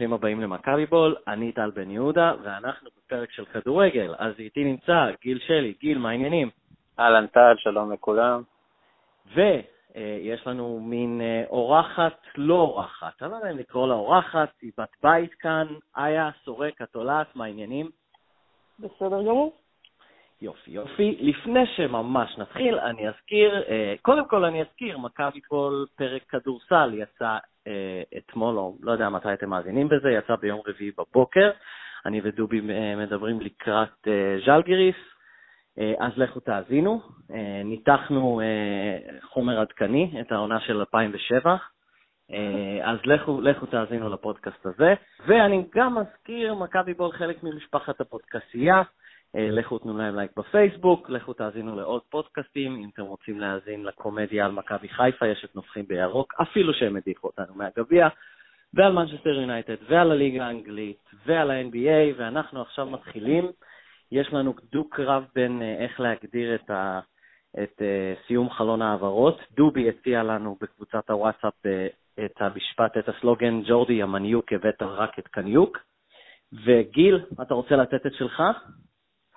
ברוכים הבאים למכבי בול, אני טל בן יהודה, ואנחנו בפרק של כדורגל. אז איתי נמצא גיל שלי. גיל, מה העניינים? אהלן טל, שלום לכולם. ויש לנו מין אה, אורחת, לא אורחת, אני לא יודע אם לקרוא לה אורחת, היא בת בית כאן, איה סורק, התולעת, מה העניינים? בסדר גמור. יופי, יופי. לפני שממש נתחיל, אני אזכיר, אה, קודם כל אני אזכיר, מכבי כל פרק כדורסל יצא אה, אתמול, או לא יודע מתי אתם מאזינים בזה, יצא ביום רביעי בבוקר. אני ודובי אה, מדברים לקראת ז'לגיריס, אז לכו תאזינו. ניתחנו חומר עדכני, את העונה של 2007. אז לכו, לכו תאזינו לפודקאסט הזה. ואני גם מזכיר, מכבי בול חלק ממשפחת הפודקסייה. אה, לכו תנו להם לייק בפייסבוק, לכו תאזינו לעוד פודקאסטים, אם אתם רוצים להאזין לקומדיה על מכבי חיפה, יש את נופחים בירוק, אפילו שהם הדיחו אותנו מהגביע, ועל מנצ'סטר יונייטד, ועל הליגה האנגלית, ועל ה-NBA, ואנחנו עכשיו מתחילים. יש לנו דו-קרב בין uh, איך להגדיר את, ה, את uh, סיום חלון העברות. דובי הציע לנו בקבוצת הוואטסאפ uh, את המשפט, את הסלוגן, ג'ורדי המניוק הבאת רק את קניוק. וגיל, אתה רוצה לתת את שלך?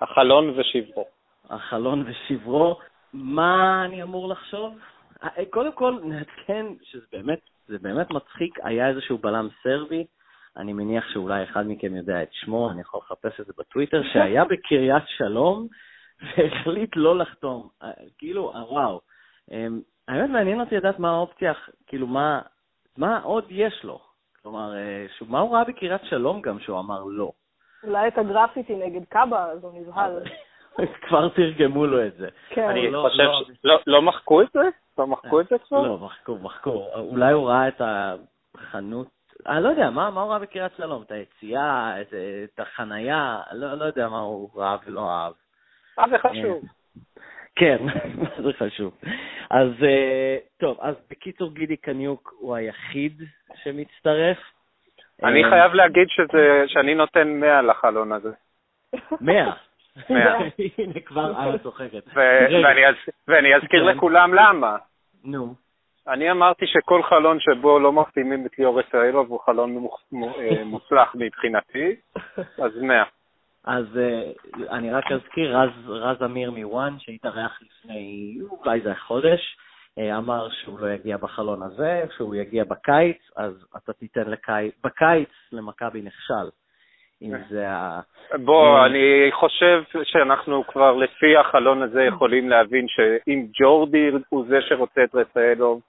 החלון ושברו. החלון ושברו. מה אני אמור לחשוב? אה, קודם כל, נעדכן שזה באמת, זה באמת מצחיק, היה איזשהו בלם סרבי, אני מניח שאולי אחד מכם יודע את שמו, אני יכול לחפש את זה בטוויטר, שהיה בקריית שלום והחליט לא לחתום. אה, כאילו, אה, וואו. אמ, האמת מעניין אותי לדעת מה האופציה, כאילו, מה, מה עוד יש לו? כלומר, מה הוא ראה בקריית שלום גם שהוא אמר לא? אולי את הגרפיטי נגד קאבה, אז הוא נבהל. כבר תרגמו לו את זה. כן. אני לא, חושב לא, ש... לא, לא מחקו את זה? לא מחקו את זה כבר? לא, מחקו, מחקו. אולי הוא ראה את החנות, אני לא יודע, מה, מה הוא ראה בקריית שלום? את היציאה, את, החנייה, לא, לא יודע מה הוא ראה ולא אהב. מה זה חשוב? כן, זה חשוב. אז אה, טוב, אז בקיצור גידי קניוק הוא היחיד שמצטרף. אני אה, חייב להגיד שזה, שאני נותן 100 לחלון הזה. 100? 100. הנה, כבר איה צוחקת. ואני אזכיר כן. לכולם למה. נו. אני אמרתי שכל חלון שבו לא מחתימים את ליאור ישראלוב הוא חלון אה, מוצלח מבחינתי, אז 100. אז אני רק אזכיר, רז אמיר מוואן, שהתארח לפני אולי זה חודש, אה, אמר שהוא לא יגיע בחלון הזה, שהוא יגיע בקיץ, אז אתה תיתן לקיץ, בקיץ למכבי נכשל. אם זה ה... בוא, אני חושב שאנחנו כבר לפי החלון הזה יכולים להבין שאם ג'ורדי הוא זה שרוצה את רפאלוב,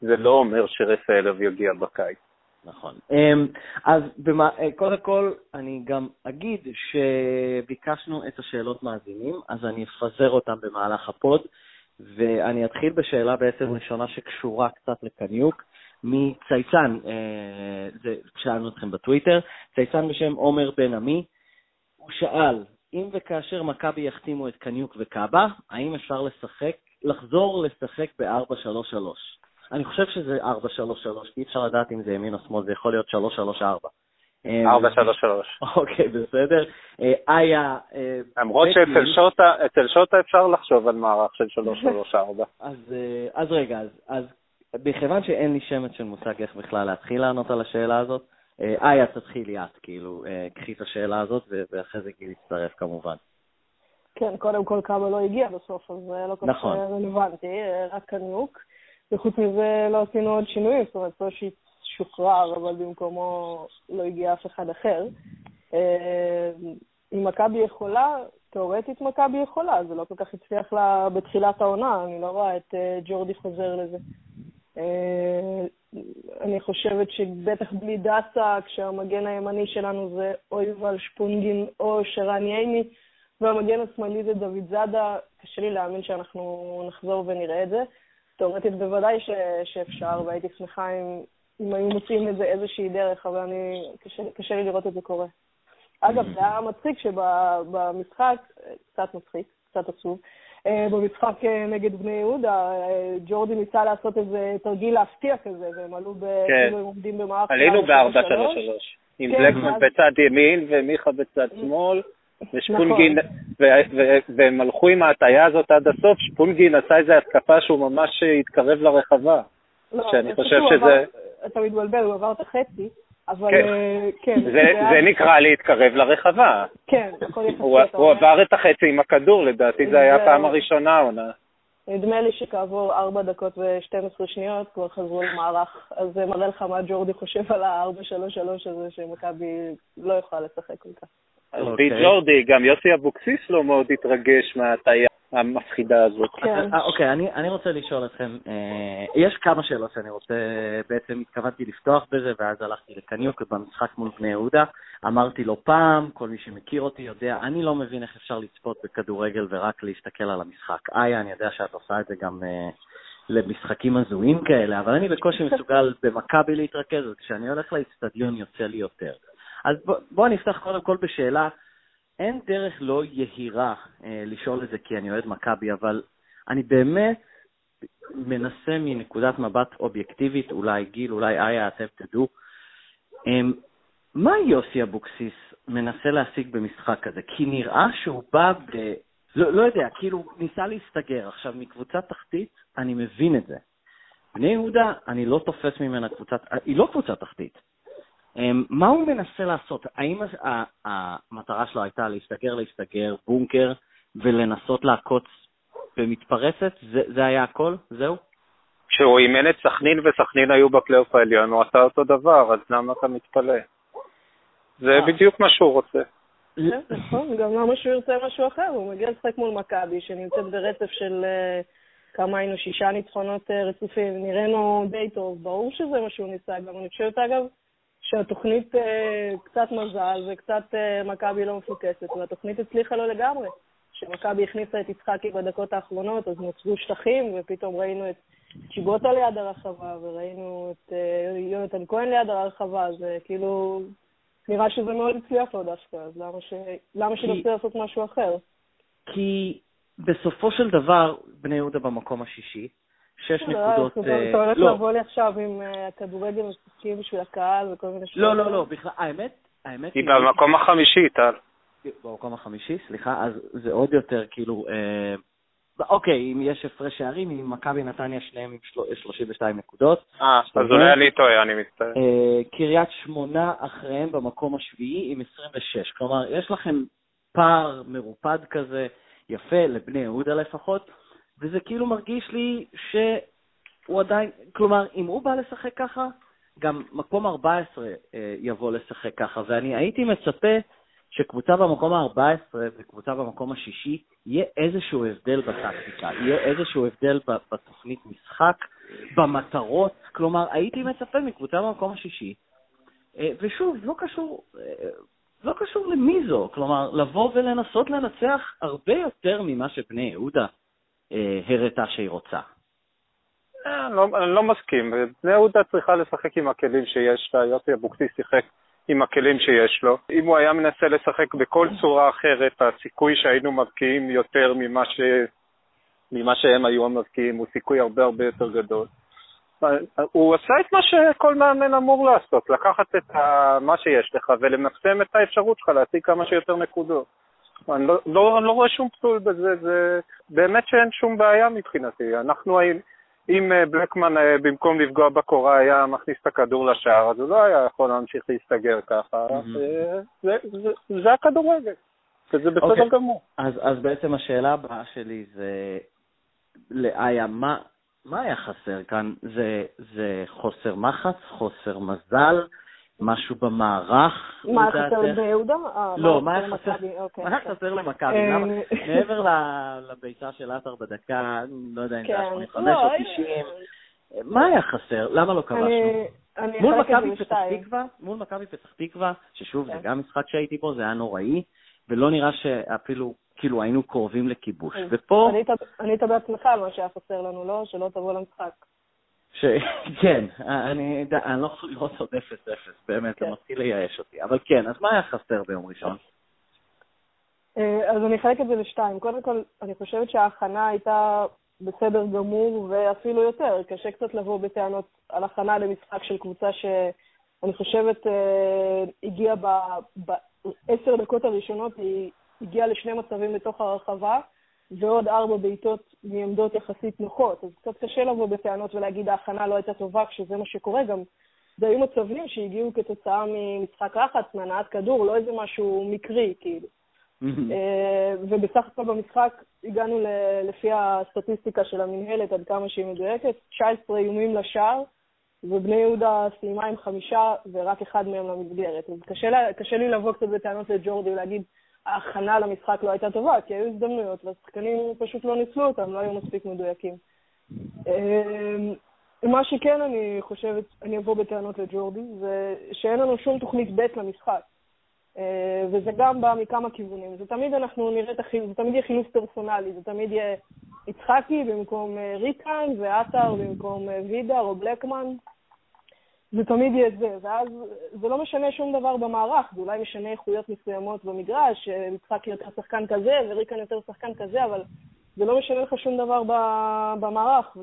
זה לא אומר שרפאלוב יגיע בקיץ. נכון. אמ, אז במה, אה, קודם כל, אני גם אגיד שביקשנו את השאלות מאזינים, אז אני אפזר אותם במהלך הפוד. ואני אתחיל בשאלה בעצם ראשונה שקשורה קצת לקניוק, מצייצן, אה, זה, שאלנו אתכם בטוויטר, צייצן בשם עומר בן עמי, הוא שאל, אם וכאשר מכבי יחתימו את קניוק וקאבה, האם אפשר לשחק, לחזור לשחק ב-4-3-3? אני חושב שזה 4-3-3, אי אפשר לדעת אם זה ימין או שמאל, זה יכול להיות 3-3-4. 4-3-3. אמ, אוקיי, בסדר. אה, איה... אה, למרות שאצל שוטה אפשר לחשוב על מערך של 3-3-4. אה, אז רגע, אז מכיוון שאין לי שמץ של מושג איך בכלל להתחיל לענות על השאלה הזאת, איה, תתחילי את, כאילו, קחי את השאלה הזאת, ואחרי זה גיל יצטרף כמובן. כן, קודם כל כמה לא הגיע בסוף, אז זה לא כל כך נכון. רלוונטי, רק קניוק. וחוץ מזה לא עשינו עוד שינויים, זאת אומרת, שוחרר, אבל במקומו לא הגיע אף אחד אחר. אה, אם מכבי יכולה, תאורטית מכבי יכולה, זה לא כל כך הצליח לה בתחילת העונה, אני לא רואה את אה, ג'ורדי חוזר לזה. אה, אני חושבת שבטח בלי דסה, כשהמגן הימני שלנו זה או יובל שפונגין או שרן ייני, והמגן השמאלי זה דוד זאדה, קשה לי להאמין שאנחנו נחזור ונראה את זה. תאורטית בוודאי ש, שאפשר, והייתי שמחה אם, אם היו מוצאים לזה איזושהי דרך, אבל אני, קשה, קשה לי לראות את זה קורה. אגב, זה היה מצחיק שבמשחק, קצת מצחיק, קצת עצוב, אה, במשחק אה, נגד בני יהודה, אה, ג'ורדי ניסה לעשות איזה תרגיל להפתיע כזה, והם עלו, ב... כן. כאילו הם עומדים במערכת... עלינו ב-4-3-3, עם כן, בלקמן בצד ימין ומיכה בצד שמאל. ושפונגין, נכון. והם הלכו עם ההטייה הזאת עד הסוף, שפונגין עשה איזו התקפה שהוא ממש התקרב לרחבה. לא, שאני חושב שזה... אתה מתבלבל, הוא עבר את החצי, אבל כן, אה, כן זה, זה, זה נקרא להתקרב לרחבה. כן, הכל יחסי. הוא, הוא עבר את החצי עם הכדור, לדעתי זה היה הפעם הראשונה עונה. נדמה לי שכעבור 4 דקות ו-12 שניות כבר חזרו למערך, אז זה מראה לך מה ג'ורדי חושב על ה-4-3-3 הזה, שמכבי לא יכולה לשחק כל כך. אז אוקיי. ג'ורדי, גם יוסי אבוקסיס לא מאוד התרגש מההטייה המפחידה הזאת. כן. אה, אוקיי, אני רוצה לשאול אתכם, אה, יש כמה שאלות שאני רוצה, בעצם התכוונתי לפתוח בזה, ואז הלכתי לקניוק במשחק מול בני יהודה. אמרתי לו פעם, כל מי שמכיר אותי יודע, אני לא מבין איך אפשר לצפות בכדורגל ורק להסתכל על המשחק. איה, אני יודע שאת עושה את זה גם אה, למשחקים הזויים כאלה, אבל אני בקושי מסוגל במכבי להתרכז, אז כשאני הולך לאצטדיון יוצא לי יותר. אז בואו בוא נפתח קודם כל בשאלה, אין דרך לא יהירה אה, לשאול את זה כי אני אוהד מכבי, אבל אני באמת מנסה מנקודת מבט אובייקטיבית, אולי גיל, אולי איה, אתם תדעו, אה, מה יוסי אבוקסיס מנסה להשיג במשחק כזה? כי נראה שהוא בא ב... לא, לא יודע, כאילו ניסה להסתגר. עכשיו, מקבוצה תחתית, אני מבין את זה. בני יהודה, אני לא תופס ממנה קבוצת... היא לא קבוצה תחתית. אמ, מה הוא מנסה לעשות? האם המטרה שלו הייתה להסתגר, להסתגר, בונקר, ולנסות לעקוץ במתפרצת? זה, זה היה הכל? זהו? כשהוא אימן את סכנין וסכנין היו בפלייאוף העליון, הוא עשה אותו דבר, אז למה אתה מתפלא? זה אה. בדיוק מה שהוא רוצה. כן, נכון, גם למה שהוא ירצה משהו אחר? הוא מגיע לשחק מול מכבי, שנמצאת ברצף של אה, כמה היינו, שישה ניצחונות אה, רצופים, נראינו די טוב, ברור שזה מה שהוא ניסה. גם אני חושבת, אגב, שהתוכנית אה, קצת מזל וקצת אה, מכבי לא מפוקסת, והתוכנית הצליחה לו לגמרי. כשמכבי הכניסה את יצחקי בדקות האחרונות, אז נוצרו שטחים, ופתאום ראינו את צ'יבוטה ליד הרחבה, וראינו את אה, יונתן כהן ליד הרחבה, אז כאילו, נראה שזה מאוד הצליח לו דווקא, אז למה, ש... למה כי... שנרצה לעשות משהו אחר? כי בסופו של דבר, בני יהודה במקום השישי, שש לא, נקודות... אתה הולך לא. לבוא לי עכשיו עם כדורגל משחקים בשביל הקהל וכל מיני שאלות. לא, לא, לא, בכלל, האמת, האמת היא... במקום החמישי, טל. במקום החמישי, סליחה, אז זה עוד יותר כאילו... אה, אוקיי, אם יש הפרש שערים, עם מכבי נתניה שניהם עם 32 נקודות. אה, אז אולי אני טועה, אני מצטער. קריית שמונה אחריהם במקום השביעי עם 26. כלומר, יש לכם פער מרופד כזה, יפה, לבני יהודה לפחות. וזה כאילו מרגיש לי שהוא עדיין, כלומר, אם הוא בא לשחק ככה, גם מקום 14 אה, יבוא לשחק ככה, ואני הייתי מצפה שקבוצה במקום ה-14 וקבוצה במקום השישי, יהיה איזשהו הבדל בטקטיקה, יהיה איזשהו הבדל בתוכנית משחק, במטרות, כלומר, הייתי מצפה מקבוצה במקום השישי, אה, ושוב, לא קשור, אה, לא קשור למי זו, כלומר, לבוא ולנסות לנצח הרבה יותר ממה שבני יהודה הראתה שהיא רוצה. אה, אני לא, לא מסכים. בני יהודה צריכה לשחק עם הכלים שיש לה, יוסי אבוקסיס שיחק עם הכלים שיש לו. אם הוא היה מנסה לשחק בכל צורה אחרת, הסיכוי שהיינו מבקיעים יותר ממה, ש... ממה שהם היו המבקיעים הוא סיכוי הרבה הרבה יותר גדול. הוא עשה את מה שכל מאמן אמור לעשות, לקחת את מה שיש לך ולמקסם את האפשרות שלך להשיג כמה שיותר נקודות. אני לא, לא, אני לא רואה שום פסול בזה, זה באמת שאין שום בעיה מבחינתי. אנחנו, אם אה, בלקמן אה, במקום לפגוע בקורה היה מכניס את הכדור לשער, אז הוא לא היה יכול להמשיך להסתגר ככה. אה, זה, זה, זה הכדורגל, וזה בסדר okay. אוקיי. גמור. אז, אז בעצם השאלה הבאה שלי זה, לאיה, מה, מה היה חסר כאן? זה, זה חוסר מחץ, חוסר מזל? משהו במערך? מה חסר ביהודה? אה, לא, מה חסר אוקיי, חסר למכבי? אה, מעבר לביצה של עטר בדקה, לא יודע אם זה היה 85 כן. או 90, לא, מה היה חסר? למה לא כבשנו? מול מכבי פתח תקווה, מול מכבי פתח תקווה, ששוב, זה כן. גם משחק שהייתי בו, זה היה נוראי, ולא נראה שאפילו, כאילו, היינו קרובים לכיבוש. ופה... ענית בעצמך על מה שהיה חסר לנו, לא? שלא תבוא למשחק. ש... כן, אני, אני לא יכול לראות עוד 0-0, באמת, זה כן. מתחיל לייאש אותי. אבל כן, אז מה היה חסר ביום ראשון? אה, אז אני אחלק את זה לשתיים. קודם כל, אני חושבת שההכנה הייתה בסדר גמור, ואפילו יותר. קשה קצת לבוא בטענות על הכנה למשחק של קבוצה שאני חושבת אה, הגיעה בעשר דקות הראשונות, היא הגיעה לשני מצבים בתוך הרחבה, ועוד ארבע בעיטות מעמדות יחסית נוחות. אז קצת קשה לבוא בטענות ולהגיד ההכנה לא הייתה טובה, כשזה מה שקורה. גם זה היו מצבים שהגיעו כתוצאה ממשחק לחץ, מהנעת כדור, לא איזה משהו מקרי, כאילו. אה, ובסך הכל במשחק הגענו לפי הסטטיסטיקה של המנהלת, עד כמה שהיא מדויקת, 19 איומים לשער, ובני יהודה סיימה עם חמישה ורק אחד מהם למסגרת. אז קשה, לה, קשה לי לבוא קצת בטענות לג'ורדי ולהגיד, ההכנה למשחק לא הייתה טובה, כי היו הזדמנויות, והשחקנים פשוט לא ניצלו אותם, לא היו מספיק מדויקים. אמ, מה שכן אני חושבת, אני אבוא בטענות לג'ורדי, זה שאין לנו שום תוכנית ב' למשחק. אה, וזה גם בא מכמה כיוונים. זה תמיד אנחנו נראה את החילוף, זה תמיד יהיה חילוף פרסונלי, זה תמיד יהיה יצחקי במקום אה, ריקן, ועטר במקום אה, וידר או בלקמן. זה תמיד יהיה זה, ואז זה לא משנה שום דבר במערך, זה אולי משנה איכויות מסוימות במגרש, יצחקי יותר שחקן כזה וריקן יותר שחקן כזה, אבל זה לא משנה לך שום דבר במערך.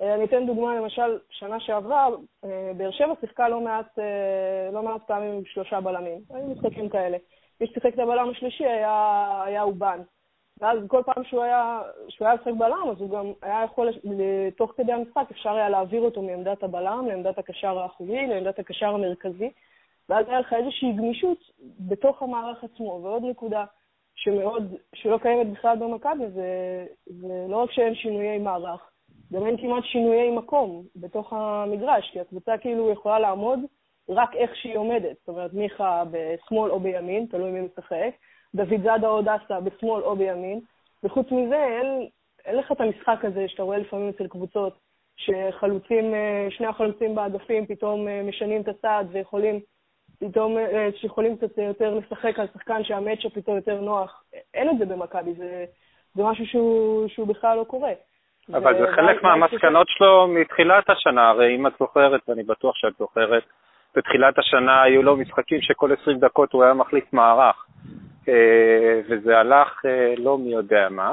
ואני אתן דוגמה, למשל, שנה שעברה, באר שבע שיחקה לא מעט, לא מעט פעמים עם שלושה בלמים. היו משחקים כאלה. מי ששיחק את הבלם השלישי היה, היה אובן. ואז כל פעם שהוא היה, שהוא היה משחק בלם, אז הוא גם היה יכול, תוך כדי המשחק אפשר היה להעביר אותו מעמדת הבלם לעמדת הקשר האחורי, לעמדת הקשר המרכזי, ואז היה לך איזושהי גמישות בתוך המערך עצמו. ועוד נקודה שמאוד, שלא קיימת בכלל במכבי, זה, זה לא רק שאין שינויי מערך, גם אין כמעט שינויי מקום בתוך המגרש, כי הקבוצה כאילו יכולה לעמוד רק איך שהיא עומדת. זאת אומרת, מיכה בשמאל או בימין, תלוי מי משחק, דוד זאדה או דסה בשמאל או בימין, וחוץ מזה אין, אין לך את המשחק הזה שאתה רואה לפעמים אצל קבוצות, שחלוצים, אה, שני החלוצים באגפים פתאום אה, משנים את הצעד ויכולים פתאום, אה, שיכולים קצת יותר לשחק על שחקן שהמצ'אפ איתו יותר נוח. אין את זה במכבי, זה, זה משהו שהוא, שהוא בכלל לא קורה. אבל. זה חלק מהמסקנות שלו מתחילת השנה, הרי אם את זוכרת, ואני בטוח שאת זוכרת, בתחילת השנה היו לו משחקים שכל 20 דקות הוא היה מחליף מערך. אה, וזה הלך אה, לא מי יודע מה.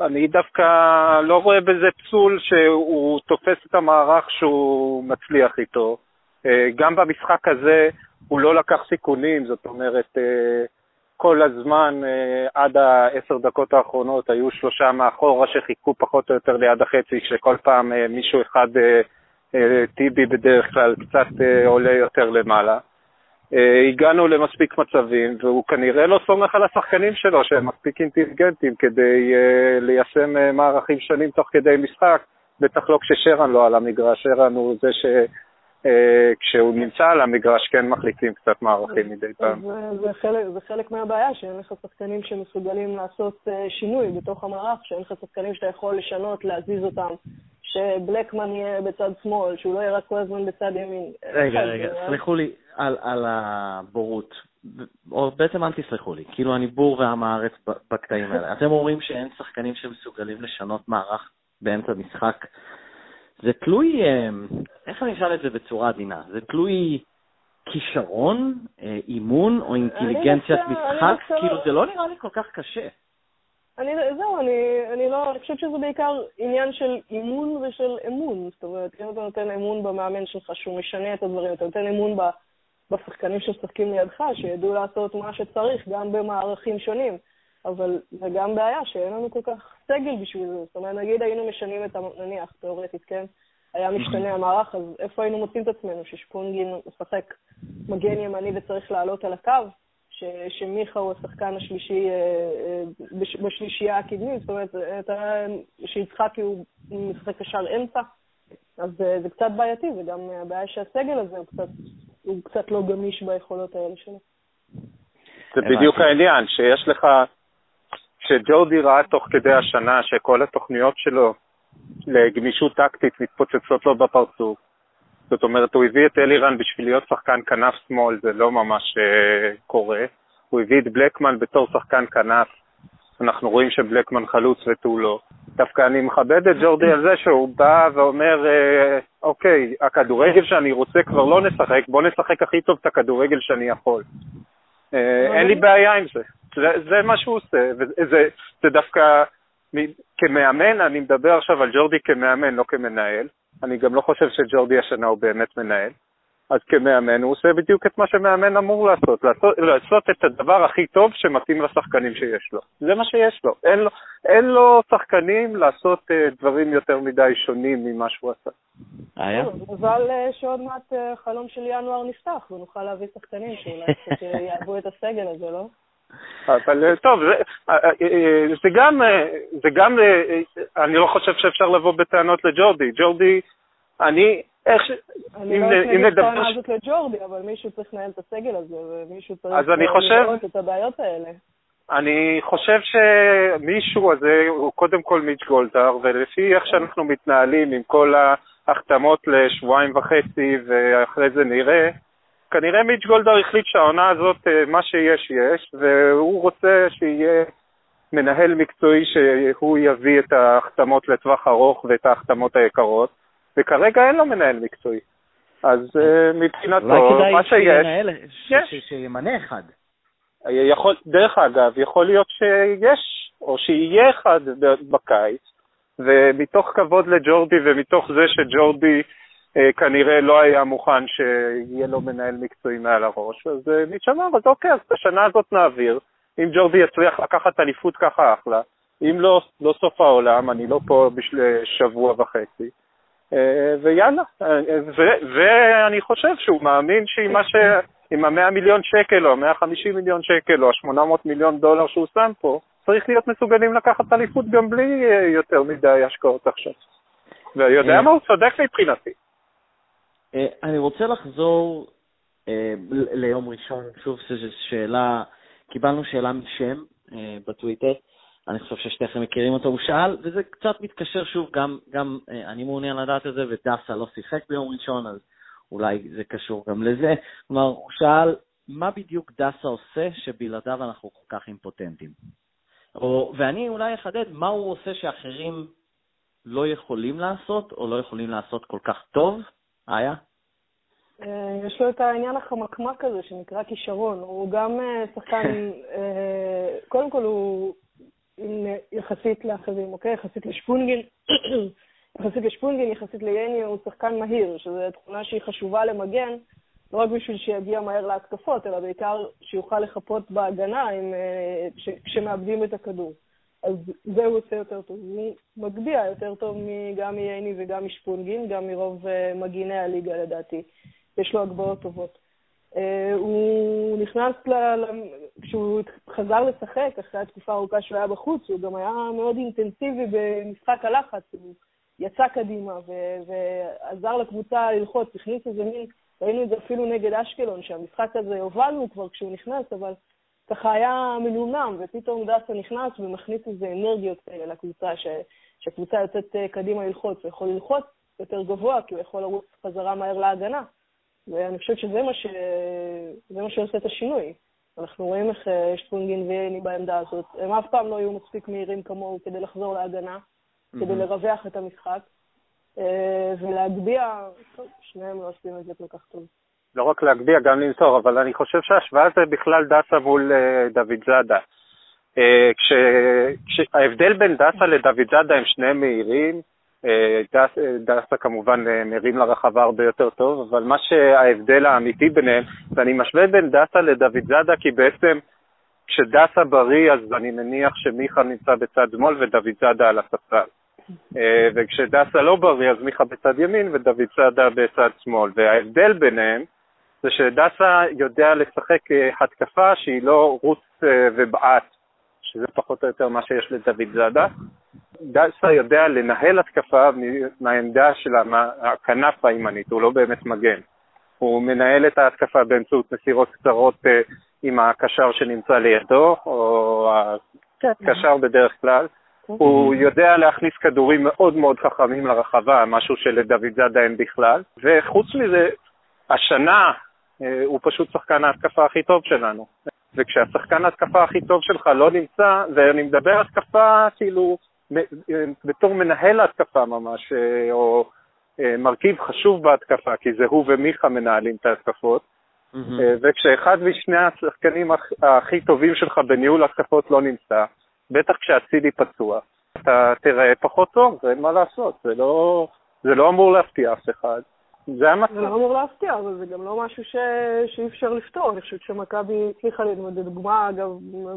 אני דווקא לא רואה בזה פסול שהוא תופס את המערך שהוא מצליח איתו. אה, גם במשחק הזה הוא לא לקח סיכונים, זאת אומרת, כל הזמן עד העשר דקות האחרונות היו שלושה מאחורה שחיכו פחות או יותר ליד החצי, כשכל פעם מישהו אחד, טיבי בדרך כלל, קצת עולה יותר למעלה. אה, הגענו למספיק מצבים, והוא כנראה לא סומך על השחקנים שלו, שהם מספיק אינטליגנטים כדי uh, ליישם uh, מערכים שונים תוך כדי משחק, בטח לא כששרן לא על המגרש, שרן הוא זה שכשהוא uh, נמצא על המגרש כן מחליטים קצת מערכים מדי פעם. זה, זה, חלק, זה חלק מהבעיה, שאין לך שחקנים שמסוגלים לעשות שינוי בתוך המערך, שאין לך שחקנים שאתה יכול לשנות, להזיז אותם. שבלקמן יהיה בצד שמאל, שהוא לא יהיה רק כל הזמן בצד ימין. רגע, רגע, סלחו לי על, על הבורות, או בעצם אל תסלחו לי, כאילו אני בור ועם הארץ בקטעים האלה. אתם אומרים שאין שחקנים שמסוגלים לשנות מערך באמצע משחק. זה תלוי, אה, איך אני אשאל את זה בצורה עדינה? זה תלוי כישרון, אה, אימון או אינטליגנציית משחק? כאילו זה לא נראה לי כל כך קשה. אני, זהו, אני, אני לא, אני חושבת שזה בעיקר עניין של אימון ושל אמון. זאת אומרת, אם אתה נותן אמון במאמן שלך שהוא משנה את הדברים, אתה נותן אמון בשחקנים שמשחקים לידך, שידעו לעשות מה שצריך, גם במערכים שונים. אבל זה גם בעיה שאין לנו כל כך סגל בשביל זה. זאת אומרת, נגיד היינו משנים את, נניח, תיאורטית, כן? היה משתנה המערך, אז איפה היינו מוצאים את עצמנו? ששפונגין משחק מגן ימני וצריך לעלות על הקו? שמיכה הוא השחקן השלישי אה, אה, בשלישייה הקדמית, זאת אומרת, שיצחקי הוא משחק קשר אמצע, אז אה, זה קצת בעייתי, וגם הבעיה שהסגל הזה הוא קצת, הוא קצת לא גמיש ביכולות האלה שלו. זה בדיוק העניין, שיש לך, שג'ורדי ראה תוך כדי השנה שכל התוכניות שלו לגמישות טקטית מתפוצצות לו בפרצוף, זאת אומרת, הוא הביא את אלירן בשביל להיות שחקן כנף שמאל, זה לא ממש uh, קורה. הוא הביא את בלקמן בתור שחקן כנף, אנחנו רואים שבלקמן חלוץ ותו לא. דווקא אני מכבד את ג'ורדי על זה שהוא בא ואומר, אה, אוקיי, הכדורגל שאני רוצה כבר לא נשחק, בוא נשחק הכי טוב את הכדורגל שאני יכול. אה, אין לי בעיה עם זה. זה, זה מה שהוא עושה, וזה זה דווקא, כמאמן, אני מדבר עכשיו על ג'ורדי כמאמן, לא כמנהל. אני גם לא חושב שג'ורדי השנה הוא באמת מנהל. אז כמאמן הוא עושה בדיוק את מה שמאמן אמור לעשות, לעשות, לעשות את הדבר הכי טוב שמתאים לשחקנים שיש לו. זה מה שיש לו. אין לו, אין לו שחקנים לעשות uh, דברים יותר מדי שונים ממה שהוא עשה. היה? מזל uh, שעוד מעט uh, חלום של ינואר נפתח ונוכל להביא שחקנים שאולי קצת יעבו את הסגל הזה, לא? אבל טוב, זה, זה גם, זה גם, אני לא חושב שאפשר לבוא בטענות לג'ורדי. ג'ורדי, אני, איך ש... אני לא אתן את הטענה הזאת לג'ורדי, אבל מישהו צריך לנהל את הסגל הזה, ומישהו צריך לראות את הבעיות האלה. אני חושב שמישהו הזה הוא קודם כל מיץ' גולדהר, ולפי איך שאנחנו מתנהלים עם כל ההחתמות לשבועיים וחצי ואחרי זה נראה, כנראה מיץ' גולדהר החליט שהעונה הזאת, אה, מה שיש יש, והוא רוצה שיהיה מנהל מקצועי שהוא יביא את ההחתמות לטווח ארוך ואת ההחתמות היקרות, וכרגע אין לו מנהל מקצועי. אז uh, מבחינתו, מה שיש... אולי כדאי שימנה אחד. יכול, דרך אגב, יכול להיות שיש, או שיהיה אחד בקיץ, ומתוך כבוד לג'ורדי ומתוך זה שג'ורדי אה, כנראה לא היה מוכן שיהיה לו מנהל מקצועי מעל הראש, אז אה, מיץ' אמר, אז אוקיי, אז את השנה הזאת נעביר, אם ג'ורדי יצליח לקחת אליפות ככה אחלה, אם לא, לא סוף העולם, אני לא פה בשביל שבוע וחצי. אה, ויאללה, ואני חושב שהוא מאמין שעם מה ש... עם ה-100 מיליון שקל או ה-150 מיליון שקל או ה-800 מיליון דולר שהוא שם פה, צריך להיות מסוגלים לקחת אליפות גם בלי יותר מדי השקעות עכשיו. ויודע מה, הוא צודק מבחינתי. אה, אני רוצה לחזור אה, ליום ראשון, שוב, זו שאלה, קיבלנו שאלה משם אה, בטוויטר, אני חושב ששתיכם מכירים אותו, הוא שאל, וזה קצת מתקשר שוב, גם, גם אני מעוניין לדעת את זה, ודסה לא שיחק ביום ראשון, אז אולי זה קשור גם לזה. כלומר, הוא שאל, מה בדיוק דסה עושה שבלעדיו אנחנו כל כך אימפוטנטים? או, ואני אולי אחדד, מה הוא עושה שאחרים לא יכולים לעשות, או לא יכולים לעשות כל כך טוב, איה? אה, יש לו את העניין החמקמק הזה שנקרא כישרון. הוא גם אה, שחקן, אה, קודם כל הוא יחסית לאחרים, אוקיי? יחסית לשפונגין, יחסית לשפונגין, יחסית ליני, הוא שחקן מהיר, שזו תכונה שהיא חשובה למגן, לא רק בשביל שיגיע מהר להתקפות, אלא בעיקר שיוכל לחפות בהגנה עם, כשמאבדים את הכדור. אז זה הוא עושה יותר טוב. הוא מגביה יותר טוב גם מייני וגם משפונגין, גם מרוב מגיני הליגה לדעתי. יש לו הגבהות טובות. Uh, הוא נכנס, ל... כשהוא חזר לשחק, אחרי התקופה הארוכה שהוא היה בחוץ, הוא גם היה מאוד אינטנסיבי במשחק הלחץ, הוא יצא קדימה ו... ועזר לקבוצה ללחוץ, הכניס איזה מין, ראינו את זה אפילו נגד אשקלון, שהמשחק הזה הובלנו כבר כשהוא נכנס, אבל ככה היה מנומנם, ופתאום דסה נכנס ומכניס איזה אנרגיות לקבוצה, ש... שהקבוצה יוצאת אה, קדימה ללחוץ, הוא יכול ללחוץ יותר גבוה, כי הוא יכול לרוץ חזרה מהר להגנה. ואני חושבת שזה מה, ש... מה שעושה את השינוי. אנחנו רואים איך אה, יש טרונגין וייני בעמדה הזאת. הם אף פעם לא היו מספיק מהירים כמוהו כדי לחזור להגנה, mm-hmm. כדי לרווח את המשחק, אה, ולהגביה, טוב, שניהם לא עושים את זה כל כך טוב. לא רק להגביה, גם למסור, אבל אני חושב שההשוואה זה בכלל דסה מול uh, דוד זאדה. כש, כשההבדל בין דסה לדוד זאדה הם שניהם מהירים, אה, אה, דסה כמובן אה, מרים לרחבה הרבה יותר טוב, אבל מה שההבדל האמיתי ביניהם, ואני משווה בין דסה לדוד זאדה, כי בעצם כשדסה בריא אז אני מניח שמיכה נמצא בצד שמאל ודוד זאדה על הספסל. וכשדסה לא בריא אז מיכה בצד ימין ודוד זאדה בצד שמאל. וההבדל ביניהם זה שדסה יודע לשחק התקפה שהיא לא רוץ ובעט, שזה פחות או יותר מה שיש לדוד זאדה. דסה יודע לנהל התקפה מהעמדה של הכנף הימנית, הוא לא באמת מגן. הוא מנהל את ההתקפה באמצעות מסירות קצרות אה, עם הקשר שנמצא לידו, או הקשר בדרך כלל. הוא יודע להכניס כדורים מאוד מאוד חכמים לרחבה, משהו שלדוד זאדה אין בכלל. וחוץ מזה, השנה אה, הוא פשוט שחקן ההתקפה הכי טוב שלנו. וכשהשחקן ההתקפה הכי טוב שלך לא נמצא, ואני מדבר התקפה כאילו בתור מנהל ההתקפה ממש, אה, או אה, מרכיב חשוב בהתקפה, כי זה הוא ומיכה מנהלים את ההתקפות, mm-hmm. וכשאחד משני השחקנים הכי טובים שלך בניהול התקפות לא נמצא, בטח כשאצילי פצוע, אתה תראה פחות טוב, אין מה לעשות, זה לא, זה לא אמור להפתיע אף אחד. זה המצב. זה לא אמור להפתיע, אבל זה גם לא משהו ש... שאי אפשר לפתור. אני חושבת שמכבי הצליחה ללמוד, לדוגמה, אגב,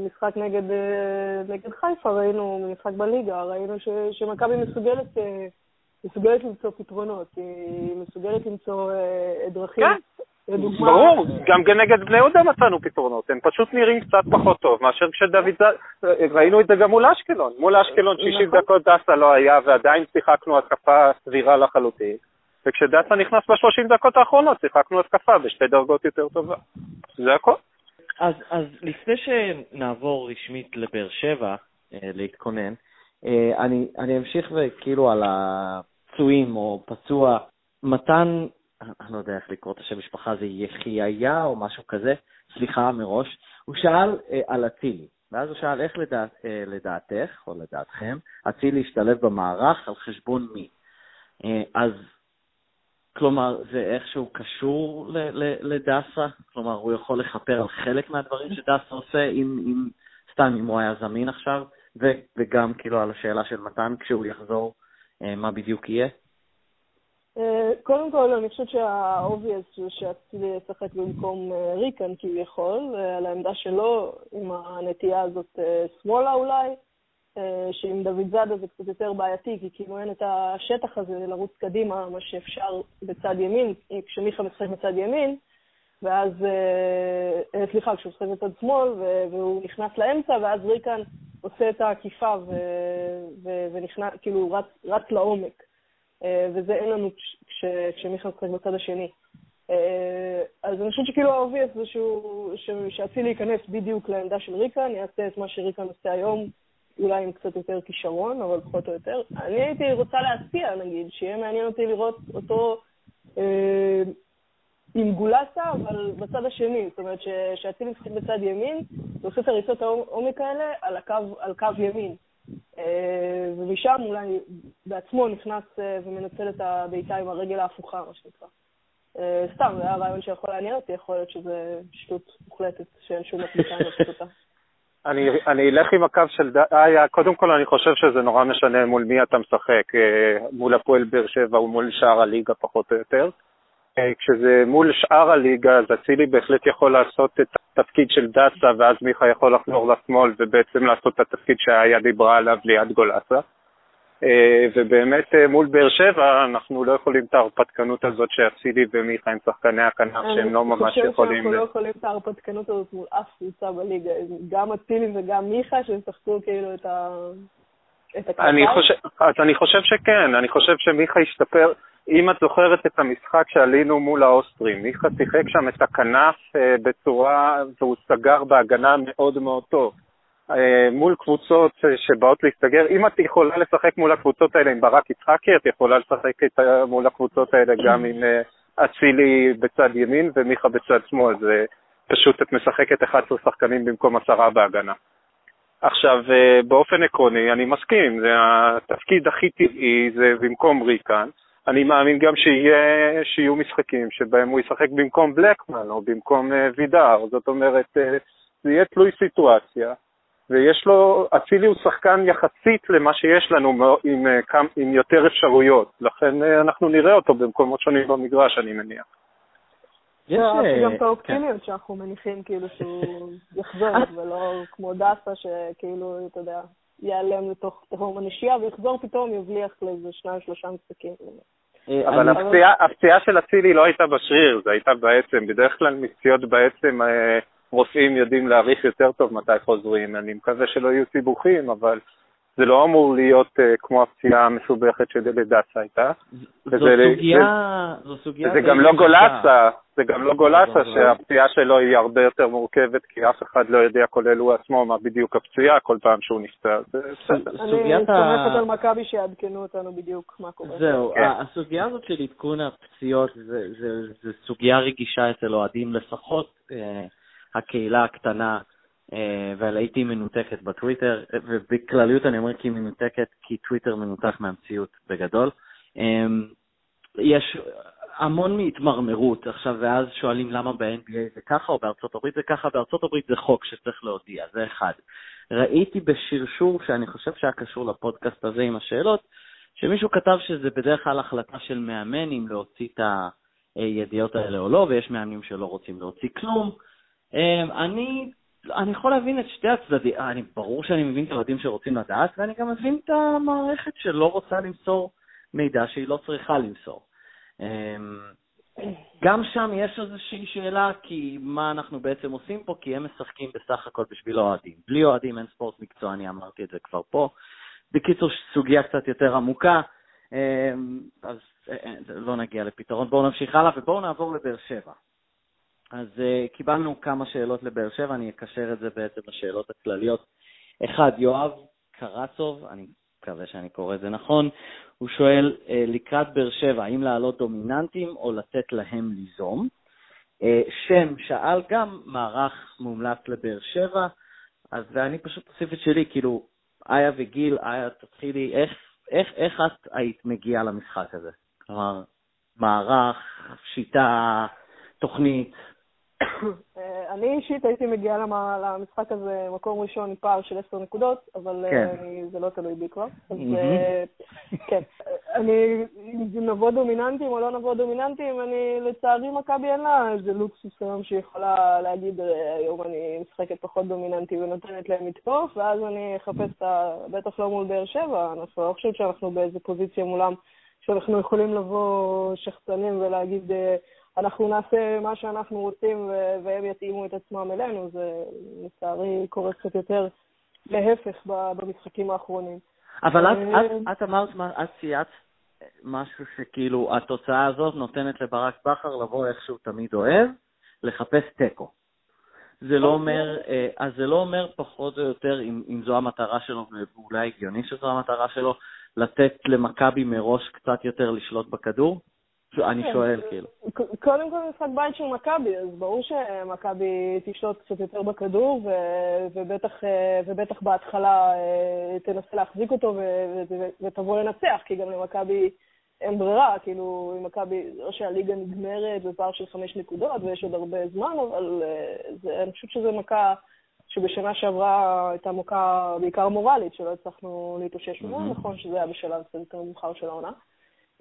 משחק נגד, אה, נגד חיפה, ראינו, משחק בליגה, ראינו ש... שמכבי מסוגלת, אה, מסוגלת למצוא פתרונות, היא מסוגלת למצוא אה, דרכים. כן. לדוגמה... ברור, גם נגד בני יהודה מצאנו פתרונות, הם פשוט נראים קצת פחות טוב מאשר כשדוד ז... ראינו את זה גם מול אשקלון. מול אשקלון 60 נכון. דקות דסה לא היה ועדיין שיחקנו התקפה סבירה לחלוטין. וכשדסה נכנס ב-30 דקות האחרונות, שיחקנו התקפה בשתי דרגות יותר טובה. זה הכל. אז, אז לפני שנעבור רשמית לבאר שבע, אה, להתכונן, אה, אני, אני אמשיך וכאילו על הפצועים או פצוע, מתן, אני לא יודע איך לקרוא את השם משפחה, זה יחיהיה או משהו כזה, סליחה מראש, הוא שאל אה, על אצילי, ואז הוא שאל איך לדעת, לדעתך או לדעתכם אצילי ישתלב במערך על חשבון מי. אז כלומר, זה איכשהו קשור לדסה? כלומר, הוא יכול לכפר על חלק מהדברים שדסה עושה, אם, אם סתם אם הוא היה זמין עכשיו, ו, וגם כאילו על השאלה של מתן, כשהוא יחזור, אה, מה בדיוק יהיה? אה, קודם כל, אני חושבת שה obvious זה שאצילי ישחק במקום אה, ריקן כביכול, על העמדה שלו, עם הנטייה הזאת שמאלה אולי. אה, שעם דור דוידזאדה זה קצת יותר בעייתי, כי כאילו אין את השטח הזה לרוץ קדימה, מה שאפשר בצד ימין, כשמיכה משחק בצד ימין, ואז, אה, אה, סליחה, כשהוא משחק בצד שמאל, והוא נכנס לאמצע, ואז ריקן עושה את העקיפה ונכנס, כאילו רץ, רץ לעומק. וזה אין לנו כש, כשמיכה משחק בצד השני. אז אני חושבת שכאילו ה obvious זה שאצילי ייכנס בדיוק לעמדה של ריקן, יעשה את מה שריקן עושה היום, אולי עם קצת יותר כישרון, אבל פחות או יותר. אני הייתי רוצה להציע, נגיד, שיהיה מעניין אותי לראות אותו אה, עם גולסה, אבל בצד השני. זאת אומרת, שאצילי משחק בצד ימין, ועושה את הריצות העומק האלה על, הקו, על קו ימין. אה, ומשם אולי בעצמו נכנס אה, ומנצל את הבעיטה עם הרגל ההפוכה, מה שנקרא. אה, סתם, זה היה רעיון שיכול לעניין אותי, יכול להיות שזה שטות מוחלטת שאין שום הצדקה לעשות אותה. אני, אני אלך עם הקו של דאיה, קודם כל אני חושב שזה נורא משנה מול מי אתה משחק, אה, מול הפועל באר שבע או מול שאר הליגה פחות או יותר. אה, כשזה מול שאר הליגה, אז אצילי בהחלט יכול לעשות את התפקיד של דסה, ואז מיכה יכול לחזור לשמאל ובעצם לעשות את התפקיד שהיה דיברה עליו ליד גולסה. אה, ובאמת אה, מול באר שבע אנחנו לא יכולים את ההרפתקנות הזאת שאצילי ומיכה הם שחקני הכנף שהם לא ממש יכולים... אני חושב שאנחנו לא יכולים את ההרפתקנות הזאת מול אף קבוצה בליגה, גם אצילי וגם מיכה שהם שחקו כאילו את ה... אני חושב, אז אני חושב שכן, אני חושב שמיכה השתפר, אם את זוכרת את המשחק שעלינו מול האוסטרים, מיכה שיחק שם את הכנף אה, בצורה, והוא סגר בהגנה מאוד מאוד טוב. אה, מול קבוצות שבאות להסתגר. אם את יכולה לשחק מול הקבוצות האלה עם ברק יצחקי, את יכולה לשחק מול הקבוצות האלה גם עם אה, אצילי בצד ימין ומיכה בצד שמאל. זה פשוט את משחקת 11 שחקנים במקום עשרה בהגנה. עכשיו, אה, באופן עקרוני, אני מסכים, זה התפקיד הכי טבעי, זה במקום ריקן. אני מאמין גם שיהיה, שיהיו משחקים שבהם הוא ישחק במקום בלקמן או במקום וידר, זאת אומרת, זה יהיה תלוי סיטואציה. ויש לו, אצילי הוא שחקן יחסית למה שיש לנו עם, אה, עם יותר אפשרויות, לכן אה, אנחנו נראה אותו במקומות שונים במגרש, אני מניח. יש אה, גם את האופטימיות כן. שאנחנו מניחים כאילו שהוא יחזור, ולא כמו דסה שכאילו, אתה יודע, ייעלם לתוך תהום הנשייה ויחזור פתאום, יבליח לאיזה שניים שלושה משחקים. אבל הפציעה של אצילי לא הייתה בשריר, זה הייתה בעצם, בדרך כלל מפציעות בעצם רופאים יודעים להעריך יותר טוב מתי חוזרים. אני מקווה שלא יהיו סיבוכים, אבל זה לא אמור להיות uh, כמו הפציעה המסובכת שלדסה הייתה. זו סוגיה... זו סוגיה... זה גם לא גולסה, זה גם לא גולסה שהפציעה שלו היא הרבה יותר מורכבת, כי אף אחד לא יודע, כולל הוא עצמו, מה בדיוק הפציעה כל פעם שהוא נפצע. אני סומכת על מכבי שיעדכנו אותנו בדיוק מה קורה. זהו, כן. הסוגיה הזאת של עדכון הפציעות זו סוגיה רגישה אצל אוהדים לפחות. הקהילה הקטנה, אה, והייתי מנותקת בטוויטר, ובכלליות אני אומר כי היא מנותקת, כי טוויטר מנותק מהמציאות בגדול. אה, יש המון מהתמרמרות עכשיו, ואז שואלים למה ב-NBA זה ככה או בארצות הברית זה ככה, בארצות הברית זה חוק שצריך להודיע, זה אחד. ראיתי בשרשור שאני חושב שהיה קשור לפודקאסט הזה עם השאלות, שמישהו כתב שזה בדרך כלל החלטה של מאמן אם להוציא את. הידיעות האלה או לא, ויש מאמנים שלא רוצים להוציא כלום. אני אני יכול להבין את שתי הצדדים, אני, ברור שאני מבין את האוהדים שרוצים לדעת, ואני גם מבין את המערכת שלא רוצה למסור מידע שהיא לא צריכה למסור. אמ, גם שם יש איזושהי שאלה, כי מה אנחנו בעצם עושים פה, כי הם משחקים בסך הכל בשביל אוהדים. בלי אוהדים אין ספורט מקצועני, אמרתי את זה כבר פה. בקיצור, סוגיה קצת יותר עמוקה, אמ, אז אה, אה, לא נגיע לפתרון. בואו נמשיך הלאה ובואו נעבור לבאר שבע. אז uh, קיבלנו כמה שאלות לבאר שבע, אני אקשר את זה בעצם לשאלות הכלליות. אחד, יואב קרצוב, אני מקווה שאני קורא את זה נכון, הוא שואל, uh, לקראת באר שבע, האם לעלות דומיננטים או לתת להם ליזום? Uh, שם שאל גם, מערך מומלץ לבאר שבע, אז אני פשוט אוסיף את שלי, כאילו, איה וגיל, איה, תתחילי, איך, איך, איך את היית מגיעה למשחק הזה? כלומר, מערך, שיטה, תוכנית, אני אישית הייתי מגיעה למשחק הזה מקום ראשון עם פער של עשר נקודות, אבל אה, כן. זה לא תלוי בי כבר. אז אה, כן, אני, אם נבוא דומיננטים או לא נבוא דומיננטים, אני, לצערי מכבי אין לה איזה לוקסוס היום שהיא יכולה להגיד, היום אני משחקת פחות דומיננטי ונותנת להם לתקוף, ואז אני אחפש את ה... בטח לא מול באר שבע, אני לא חושבת שאנחנו באיזה פוזיציה מולם, שאנחנו יכולים לבוא שחצנים ולהגיד... אנחנו נעשה מה שאנחנו רוצים והם יתאימו את עצמם אלינו, זה לצערי קורה קצת יותר להפך במשחקים האחרונים. אבל את, אה, את, את אמרת, את צייצת משהו שכאילו התוצאה הזאת נותנת לברק בכר לבוא איך שהוא תמיד אוהב, לחפש תיקו. זה לא אומר, אה, אז זה לא אומר פחות או יותר, אם, אם זו המטרה שלו, ואולי הגיוני שזו המטרה שלו, לתת למכבי מראש קצת יותר לשלוט בכדור? אני כן. שואל, כאילו. קודם כל משחק בית של מכבי, אז ברור שמכבי תשלוט קצת יותר בכדור, ובטח, ובטח בהתחלה אה, תנסה להחזיק אותו ותבוא לנצח, כי גם למכבי אין ברירה, כאילו, אם מכבי, או שהליגה נגמרת בפער של חמש נקודות ויש עוד הרבה זמן, אבל אה, זה, אני חושבת שזו מכה שבשנה שעברה הייתה מכה בעיקר מורלית, שלא הצלחנו להתאושש ממנה, נכון שזה היה בשלב קצת יותר מאוחר של העונה.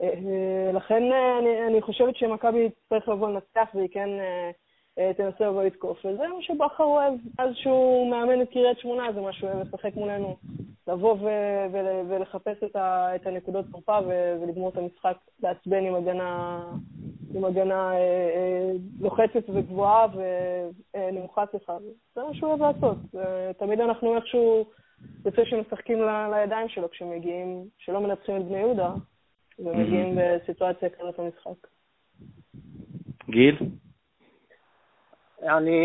אה, לכן אה, אני, אני חושבת שמכבי תצטרך לבוא לנצח והיא כן אה, תנסה לבוא לתקוף. וזה מה שבכר אוהב, אז שהוא מאמן את קריית שמונה, זה מה שהוא אוהב לשחק מולנו. לבוא ו- ו- ולחפש את, ה- את הנקודות תורפה ולגמור את המשחק, לעצבן עם הגנה, עם הגנה אה, אה, לוחצת וגבוהה ונמוכה סליחה. זה מה שהוא אוהב לעשות. תמיד אנחנו איכשהו יוצא שמשחקים ל- לידיים שלו כשמגיעים, שלא מנצחים את בני יהודה, ומגיעים בסיטואציה כזאת למשחק. גיל? אני,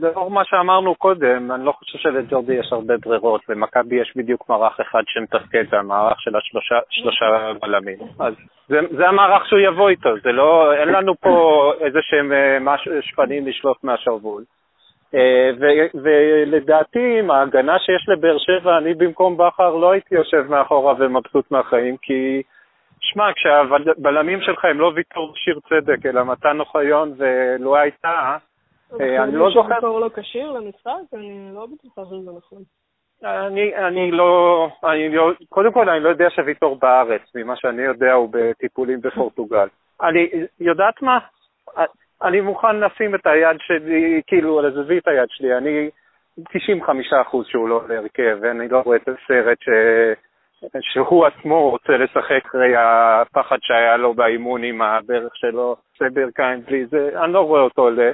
לאור מה שאמרנו קודם, אני לא חושב שלג'ורדי יש הרבה ברירות, למכבי יש בדיוק מערך אחד שמתפקד, זה המערך של השלושה שלושה בלמים. אז זה, זה המערך שהוא יבוא איתו, זה לא, אין לנו פה איזה שהם אה, שפנים לשלוט מהשרוול. אה, ולדעתי, עם ההגנה שיש לבאר שבע, אני במקום בכר לא הייתי יושב מאחורה ומבסוט מהחיים, כי שמע, כשהבלמים שלך הם לא ויטור שיר צדק, אלא מתן אוחיון ולואי טאה, אה, אני לא זוכר... ויטור לא כשיר למשחק? אני לא בטוחה שזה נכון. אני, אני לא, אני לא, קודם כל אני לא יודע שוויטור בארץ, ממה שאני יודע הוא בטיפולים בפורטוגל. אני, יודעת מה? אני מוכן לשים את היד שלי, כאילו, על זווית היד שלי, אני 95% שהוא לא להרכב, ואני לא רואה את הסרט ש... שהוא עצמו רוצה לשחק אחרי הפחד שהיה לו באימון עם הברך שלו, עושה ברכיים בלי זה, אני לא רואה אותו עולה.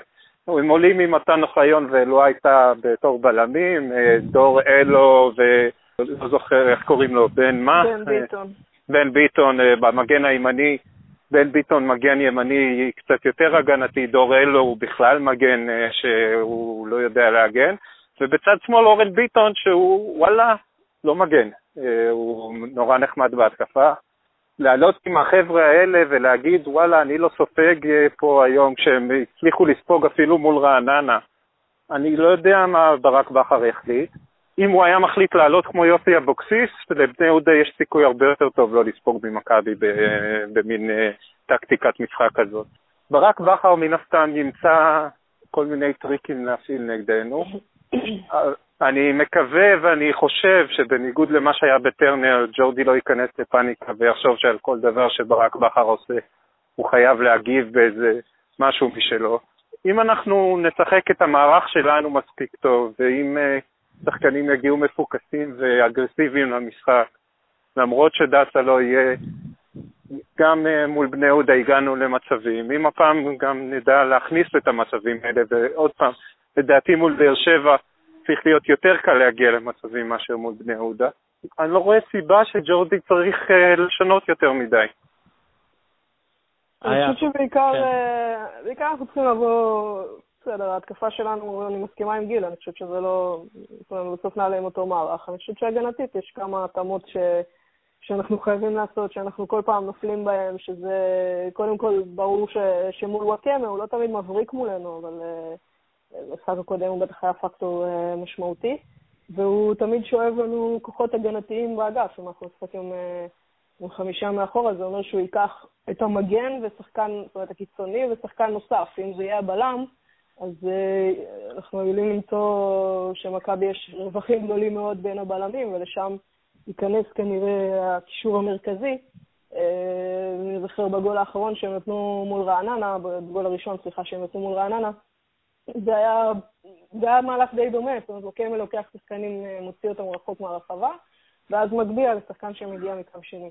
הם עולים עם מתן אוחיון ואלוהי הייתה בתור בלמים, אה, דור אלו ולא זוכר איך קוראים לו, בן מה? בן ביטון. בן ביטון אה, במגן הימני, בן ביטון מגן ימני קצת יותר הגנתי, דור אלו הוא בכלל מגן אה, שהוא לא יודע להגן, ובצד שמאל אורן ביטון שהוא וואלה, לא מגן, הוא נורא נחמד בהתקפה. לעלות עם החבר'ה האלה ולהגיד, וואלה, אני לא סופג אה, פה היום כשהם הצליחו לספוג אפילו מול רעננה. אני לא יודע מה ברק בכר החליט. אם הוא היה מחליט לעלות כמו יוסי אבוקסיס, לבני יהודה יש סיכוי הרבה יותר טוב לא לספוג ממכבי במין אה, טקטיקת משחק כזאת. ברק בכר מן הסתם ימצא כל מיני טריקים להפעיל נגדנו, אני מקווה ואני חושב שבניגוד למה שהיה בטרנר, ג'ורדי לא ייכנס לפאניקה ויחשוב שעל כל דבר שברק בכר עושה הוא חייב להגיב באיזה משהו משלו. אם אנחנו נשחק את המערך שלנו מספיק טוב, ואם uh, שחקנים יגיעו מפוקסים ואגרסיביים למשחק, למרות שדסה לא יהיה, גם uh, מול בני יהודה הגענו למצבים. אם הפעם גם נדע להכניס את המצבים האלה, ועוד פעם, לדעתי מול באר שבע צריך להיות יותר קל להגיע למצבים מאשר מול בני יהודה. אני לא רואה סיבה שג'ורדי צריך uh, לשנות יותר מדי. אני חושבת שבעיקר כן. אה, בעיקר אנחנו צריכים לבוא, בסדר, ההתקפה שלנו, אני מסכימה עם גיל, אני חושבת שזה לא, בסוף נעלה עם אותו מערך. אני חושבת שהגנתית יש כמה התאמות ש... שאנחנו חייבים לעשות, שאנחנו כל פעם נופלים בהם, שזה קודם כל ברור ש, שמול וואקמה הוא לא תמיד מבריק מולנו, אבל במשחק הקודם הוא בטח היה פקטור uh, משמעותי, והוא תמיד שואב לנו כוחות הגנתיים באגף, אם אנחנו משחקים uh, עם חמישה מאחורה, זה אומר שהוא ייקח את המגן ושחקן, זאת אומרת, הקיצוני ושחקן נוסף. אם זה יהיה הבלם, אז uh, אנחנו עלולים למצוא שמכבי יש רווחים גדולים מאוד בין הבלמים, ולשם ייכנס כנראה הקישור המרכזי. אני זוכר בגול האחרון שהם נתנו מול רעננה, בגול הראשון, סליחה, שהם נתנו מול רעננה, זה היה, זה היה מהלך די דומה, זאת אומרת, לוקמל לוקח שחקנים, אה, מוציא אותם רחוק מהרחבה, ואז מגביה לשחקן שמגיע מקו שני.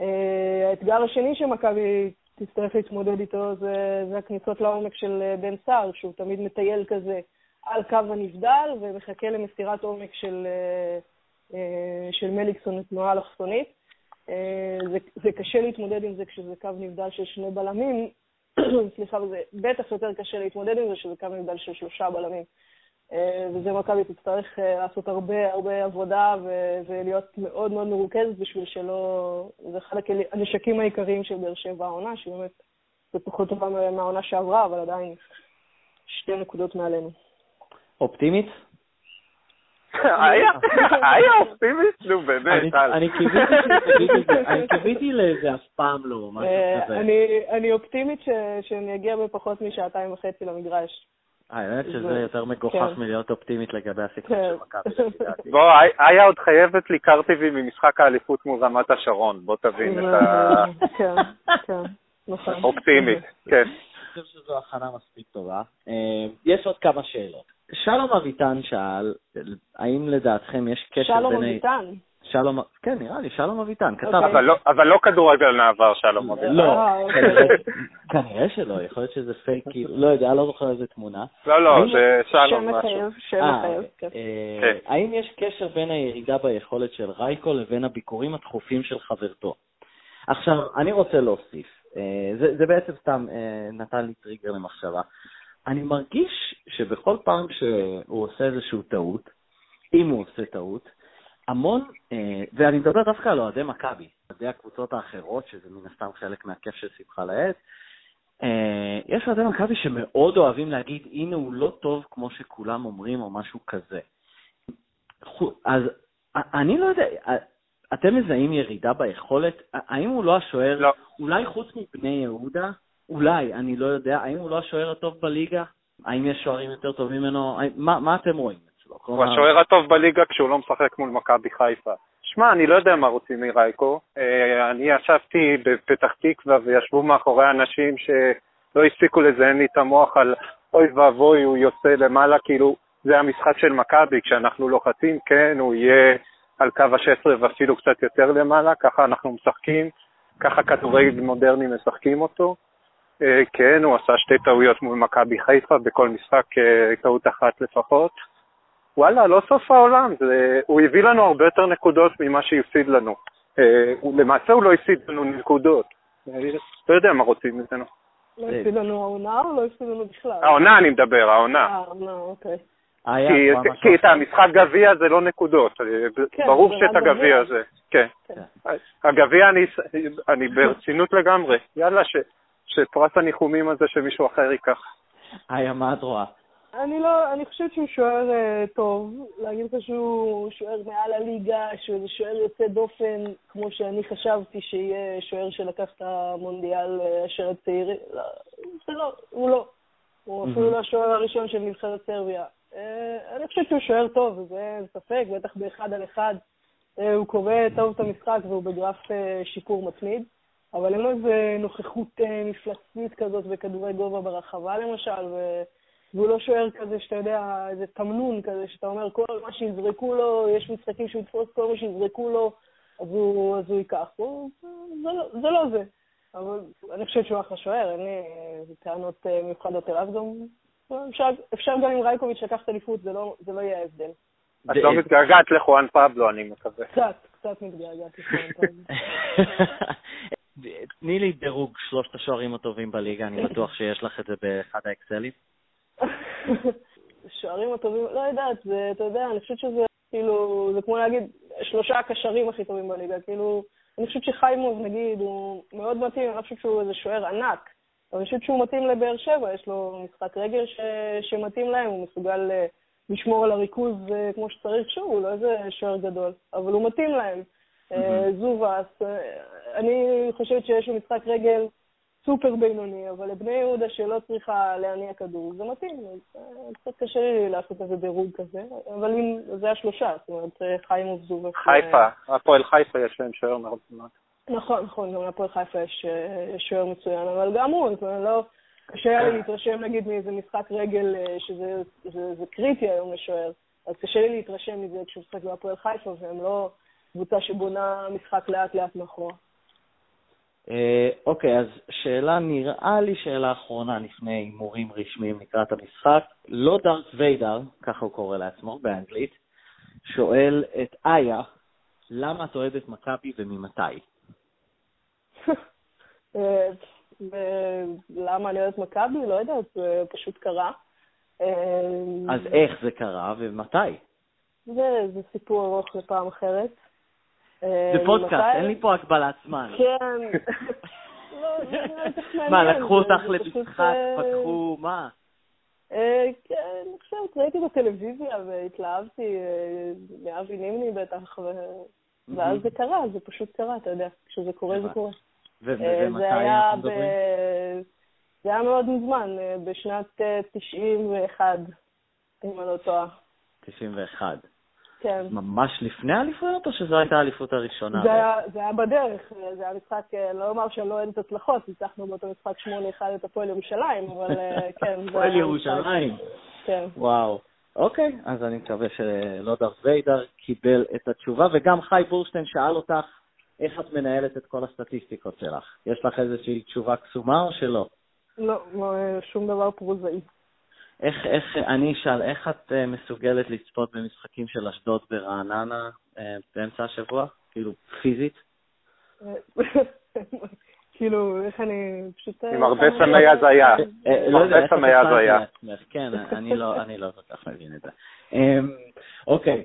אה, האתגר השני שמכבי תצטרך להתמודד איתו זה, זה הכניסות לעומק של אה, בן סער, שהוא תמיד מטייל כזה על קו הנבדל ומחכה למסירת עומק של, של מליקסון לתנועה אלכסונית. זה, זה קשה להתמודד עם זה כשזה קו נבדל של שני בלמים, סליחה, וזה בטח יותר קשה להתמודד עם זה שזה קו נבדל של שלושה בלמים. אה, וזה מכבי תצטרך אה, לעשות הרבה הרבה עבודה ולהיות מאוד מאוד מרוכזת בשביל שלא... זה אחד הנשקים העיקריים של באר שבע העונה, שבאמת זה פחות טובה מהעונה שעברה, אבל עדיין שתי נקודות מעלינו. אופטימית? היה אופטימית? נו באמת, אני קיוויתי לזה אף פעם לא, משהו אה, כזה. אני אופטימית שאני אגיע בפחות משעתיים וחצי למגרש. האמת שזה יותר מגוחך כן. מלהיות אופטימית לגבי הסיכוי כן. של מכבי. בוא, איה עוד חייבת לי קרטיבי ממשחק האליפות מול רמת השרון, בוא תבין את ה... כן, כן, נכון. אופטימית, כן. אני חושב שזו הכנה מספיק טובה. אה, יש עוד כמה שאלות. שלום אביטן שאל, האם לדעתכם יש קשר בין... שלום אביטן? שלום, כן, נראה לי, שלום אביטן, כתב. אוקיי. אבל לא, אבל לא כדורגל נעבר שלום אביטן. לא, אה, אוקיי. כנראה שלא, יכול להיות שזה פייק, כאילו, לא יודע, לא זוכר איזה תמונה. לא, לא, זה שלום משהו. שם מחייב, שם אה, מחייב, כן. אה, כן. האם יש קשר בין הירידה ביכולת של רייקו לבין הביקורים התכופים של חברתו? עכשיו, אני רוצה להוסיף, זה בעצם סתם נתן לי טריגר למחשבה. אני מרגיש שבכל פעם שהוא עושה איזושהי טעות, אם הוא עושה טעות, המון, אה, ואני מדבר דווקא על אוהדי מכבי, אוהדי הקבוצות האחרות, שזה מן הסתם חלק מהכיף של שמחה לאיד, אה, יש אוהדי מכבי שמאוד אוהבים להגיד, הנה הוא לא טוב כמו שכולם אומרים, או משהו כזה. אז אני לא יודע, אתם מזהים ירידה ביכולת? האם הוא לא השוער, לא. אולי חוץ מבני יהודה, אולי, אני לא יודע, האם הוא לא השוער הטוב בליגה? האם יש שוערים יותר טובים ממנו? מה, מה אתם רואים? שלו. הוא השוער הטוב בליגה כשהוא לא משחק מול מכבי חיפה. שמע, אני לא יודע מה רוצים מרייקו. אה, אני ישבתי בפתח תקווה וישבו מאחורי אנשים שלא הפסיקו לזיין לי את המוח על אוי ואבוי, הוא יוצא למעלה, כאילו, זה המשחק של מכבי, כשאנחנו לוחצים, כן, הוא יהיה על קו ה-16 ואפילו קצת יותר למעלה, ככה אנחנו משחקים, ככה כדורגל מודרני משחקים אותו. אה, כן, הוא עשה שתי טעויות מול מכבי חיפה, בכל משחק אה, טעות אחת לפחות. וואלה, לא סוף העולם, זה, הוא הביא לנו הרבה יותר נקודות ממה שהפסיד לנו. אה, למעשה הוא לא הפסיד לנו נקודות. לא יודע מה רוצים ממנו. לא הפסיד לנו העונה או לא הפסיד לנו בכלל? העונה אני מדבר, העונה. העונה, אוקיי. כי את המשחק גביע זה לא נקודות, כן, ברור שאת הגביע זה, כן. כן. הגביע אני ברצינות לגמרי, יאללה, שפרס הניחומים הזה שמישהו אחר ייקח. איה, מה את רואה? אני לא, אני חושבת שהוא שוער uh, טוב. להגיד לך שהוא שוער מעל הליגה, שהוא איזה שוער יוצא דופן, כמו שאני חשבתי שיהיה שוער שלקח את המונדיאל uh, אשר הצעירי. לא, זה לא, הוא לא. הוא אפילו לא השוער הראשון של נבחרת סרביה. Uh, אני חושבת שהוא שוער טוב, וזה אין ספק, בטח באחד על אחד. Uh, הוא קורא טוב את המשחק והוא בגרף uh, שיפור מתמיד. אבל אין לו איזה נוכחות אה, מפלצתית כזאת בכדורי גובה ברחבה למשל, ו... והוא לא שוער כזה שאתה יודע, איזה תמנון כזה, שאתה אומר כל מה שיזרקו לו, יש משחקים שהוא יתפוס כל מה שיזרקו לו, אז הוא, אז הוא ייקח. הוא, זה, לא, זה לא זה. אבל אני חושבת שהוא אחלה שוער, אין לי טענות מיוחדות אליו גם. אפשר, אפשר גם עם רייקוביץ' לקחת אליפות, זה לא, זה לא יהיה ההבדל. את לא מתגעגעת לחואן פבלו, אני מקווה. קצת, קצת מתגעגעת לחואן פבלו. תני לי דירוג שלושת השוערים הטובים בליגה, אני בטוח שיש לך את זה באחד האקסלים. שוערים הטובים, לא יודעת, זה, אתה יודע, אני חושבת שזה כאילו, זה כמו להגיד, שלושה הקשרים הכי טובים בליגה, כאילו, אני חושבת שחיימוב, נגיד, הוא מאוד מתאים, אני לא חושבת שהוא איזה שוער ענק, אבל אני חושבת שהוא מתאים לבאר שבע, יש לו משחק רגל ש... שמתאים להם, הוא מסוגל אה, לשמור על הריכוז אה, כמו שצריך, שוב, הוא לא איזה שוער גדול, אבל הוא מתאים להם. Mm-hmm. זובס, אני חושבת שיש לו משחק רגל סופר בינוני, אבל לבני יהודה שלא צריכה להניע כדור, זה מתאים. קצת קשה לי לעשות איזה דירוג כזה, אבל אם זה השלושה, זאת אומרת, חיים ובזובס. חיפה, הפועל חיפה יש להם שוער מאוד זמן. נכון, נכון, גם להפועל חיפה יש שוער מצוין, אבל גם הוא, זאת אומרת, לא... קשה היה לי להתרשם נגיד מאיזה משחק רגל שזה זה, זה קריטי היום לשוער, אז קשה לי להתרשם מזה כשהוא משחק בהפועל חיפה, והם לא קבוצה שבונה משחק לאט-לאט מאחורה. אה, אוקיי, אז שאלה, נראה לי שאלה אחרונה לפני הימורים רשמיים לקראת המשחק. לא דארט ויידר, ככה הוא קורא לעצמו באנגלית, שואל את איה, למה את אוהבת מכבי וממתי? אה, למה אני אוהבת מכבי? לא יודעת, זה פשוט קרה. אה, אז איך זה קרה ומתי? זה, זה סיפור ארוך לפעם אחרת. זה פודקאסט, אין לי פה הגבלת זמן. כן. לא, מה, לקחו אותך למשחק, אה, פתחו, מה? אה, כן, אני חושבת, ראיתי בטלוויזיה והתלהבתי, אה, מאבי נימני בטח, ואז זה קרה, זה פשוט קרה, אתה יודע, כשזה קורה זה קורה. ומתי אנחנו מדברים? זה היה מאוד מזמן, בשנת 91, אם אני לא טועה. 91. כן. ממש לפני האליפויות, או שזו הייתה האליפות הראשונה? זה היה, זה היה בדרך, זה היה משחק, אה, לא אומר שאני לא אוהדת הצלחות, ניצחנו באותו משחק 8-1 את הפועל ירושלים, אבל אה, כן. הפועל ירושלים? כן. וואו. אוקיי, אז אני מקווה שלא דארט ויידר קיבל את התשובה, וגם חי בורשטיין שאל אותך איך את מנהלת את כל הסטטיסטיקות שלך. יש לך איזושהי תשובה קסומה או שלא? לא, לא שום דבר פרוזאי. איך, איך, אני אשאל, איך את uh, מסוגלת לצפות במשחקים של אשדוד ברעננה uh, באמצע השבוע? כאילו, פיזית? כאילו, איך אני פשוט... עם הרבה סמי הזיה. לא יודע, איך את הזיה. כן, לא, אני לא כל כך מבין את זה. אמ, אוקיי,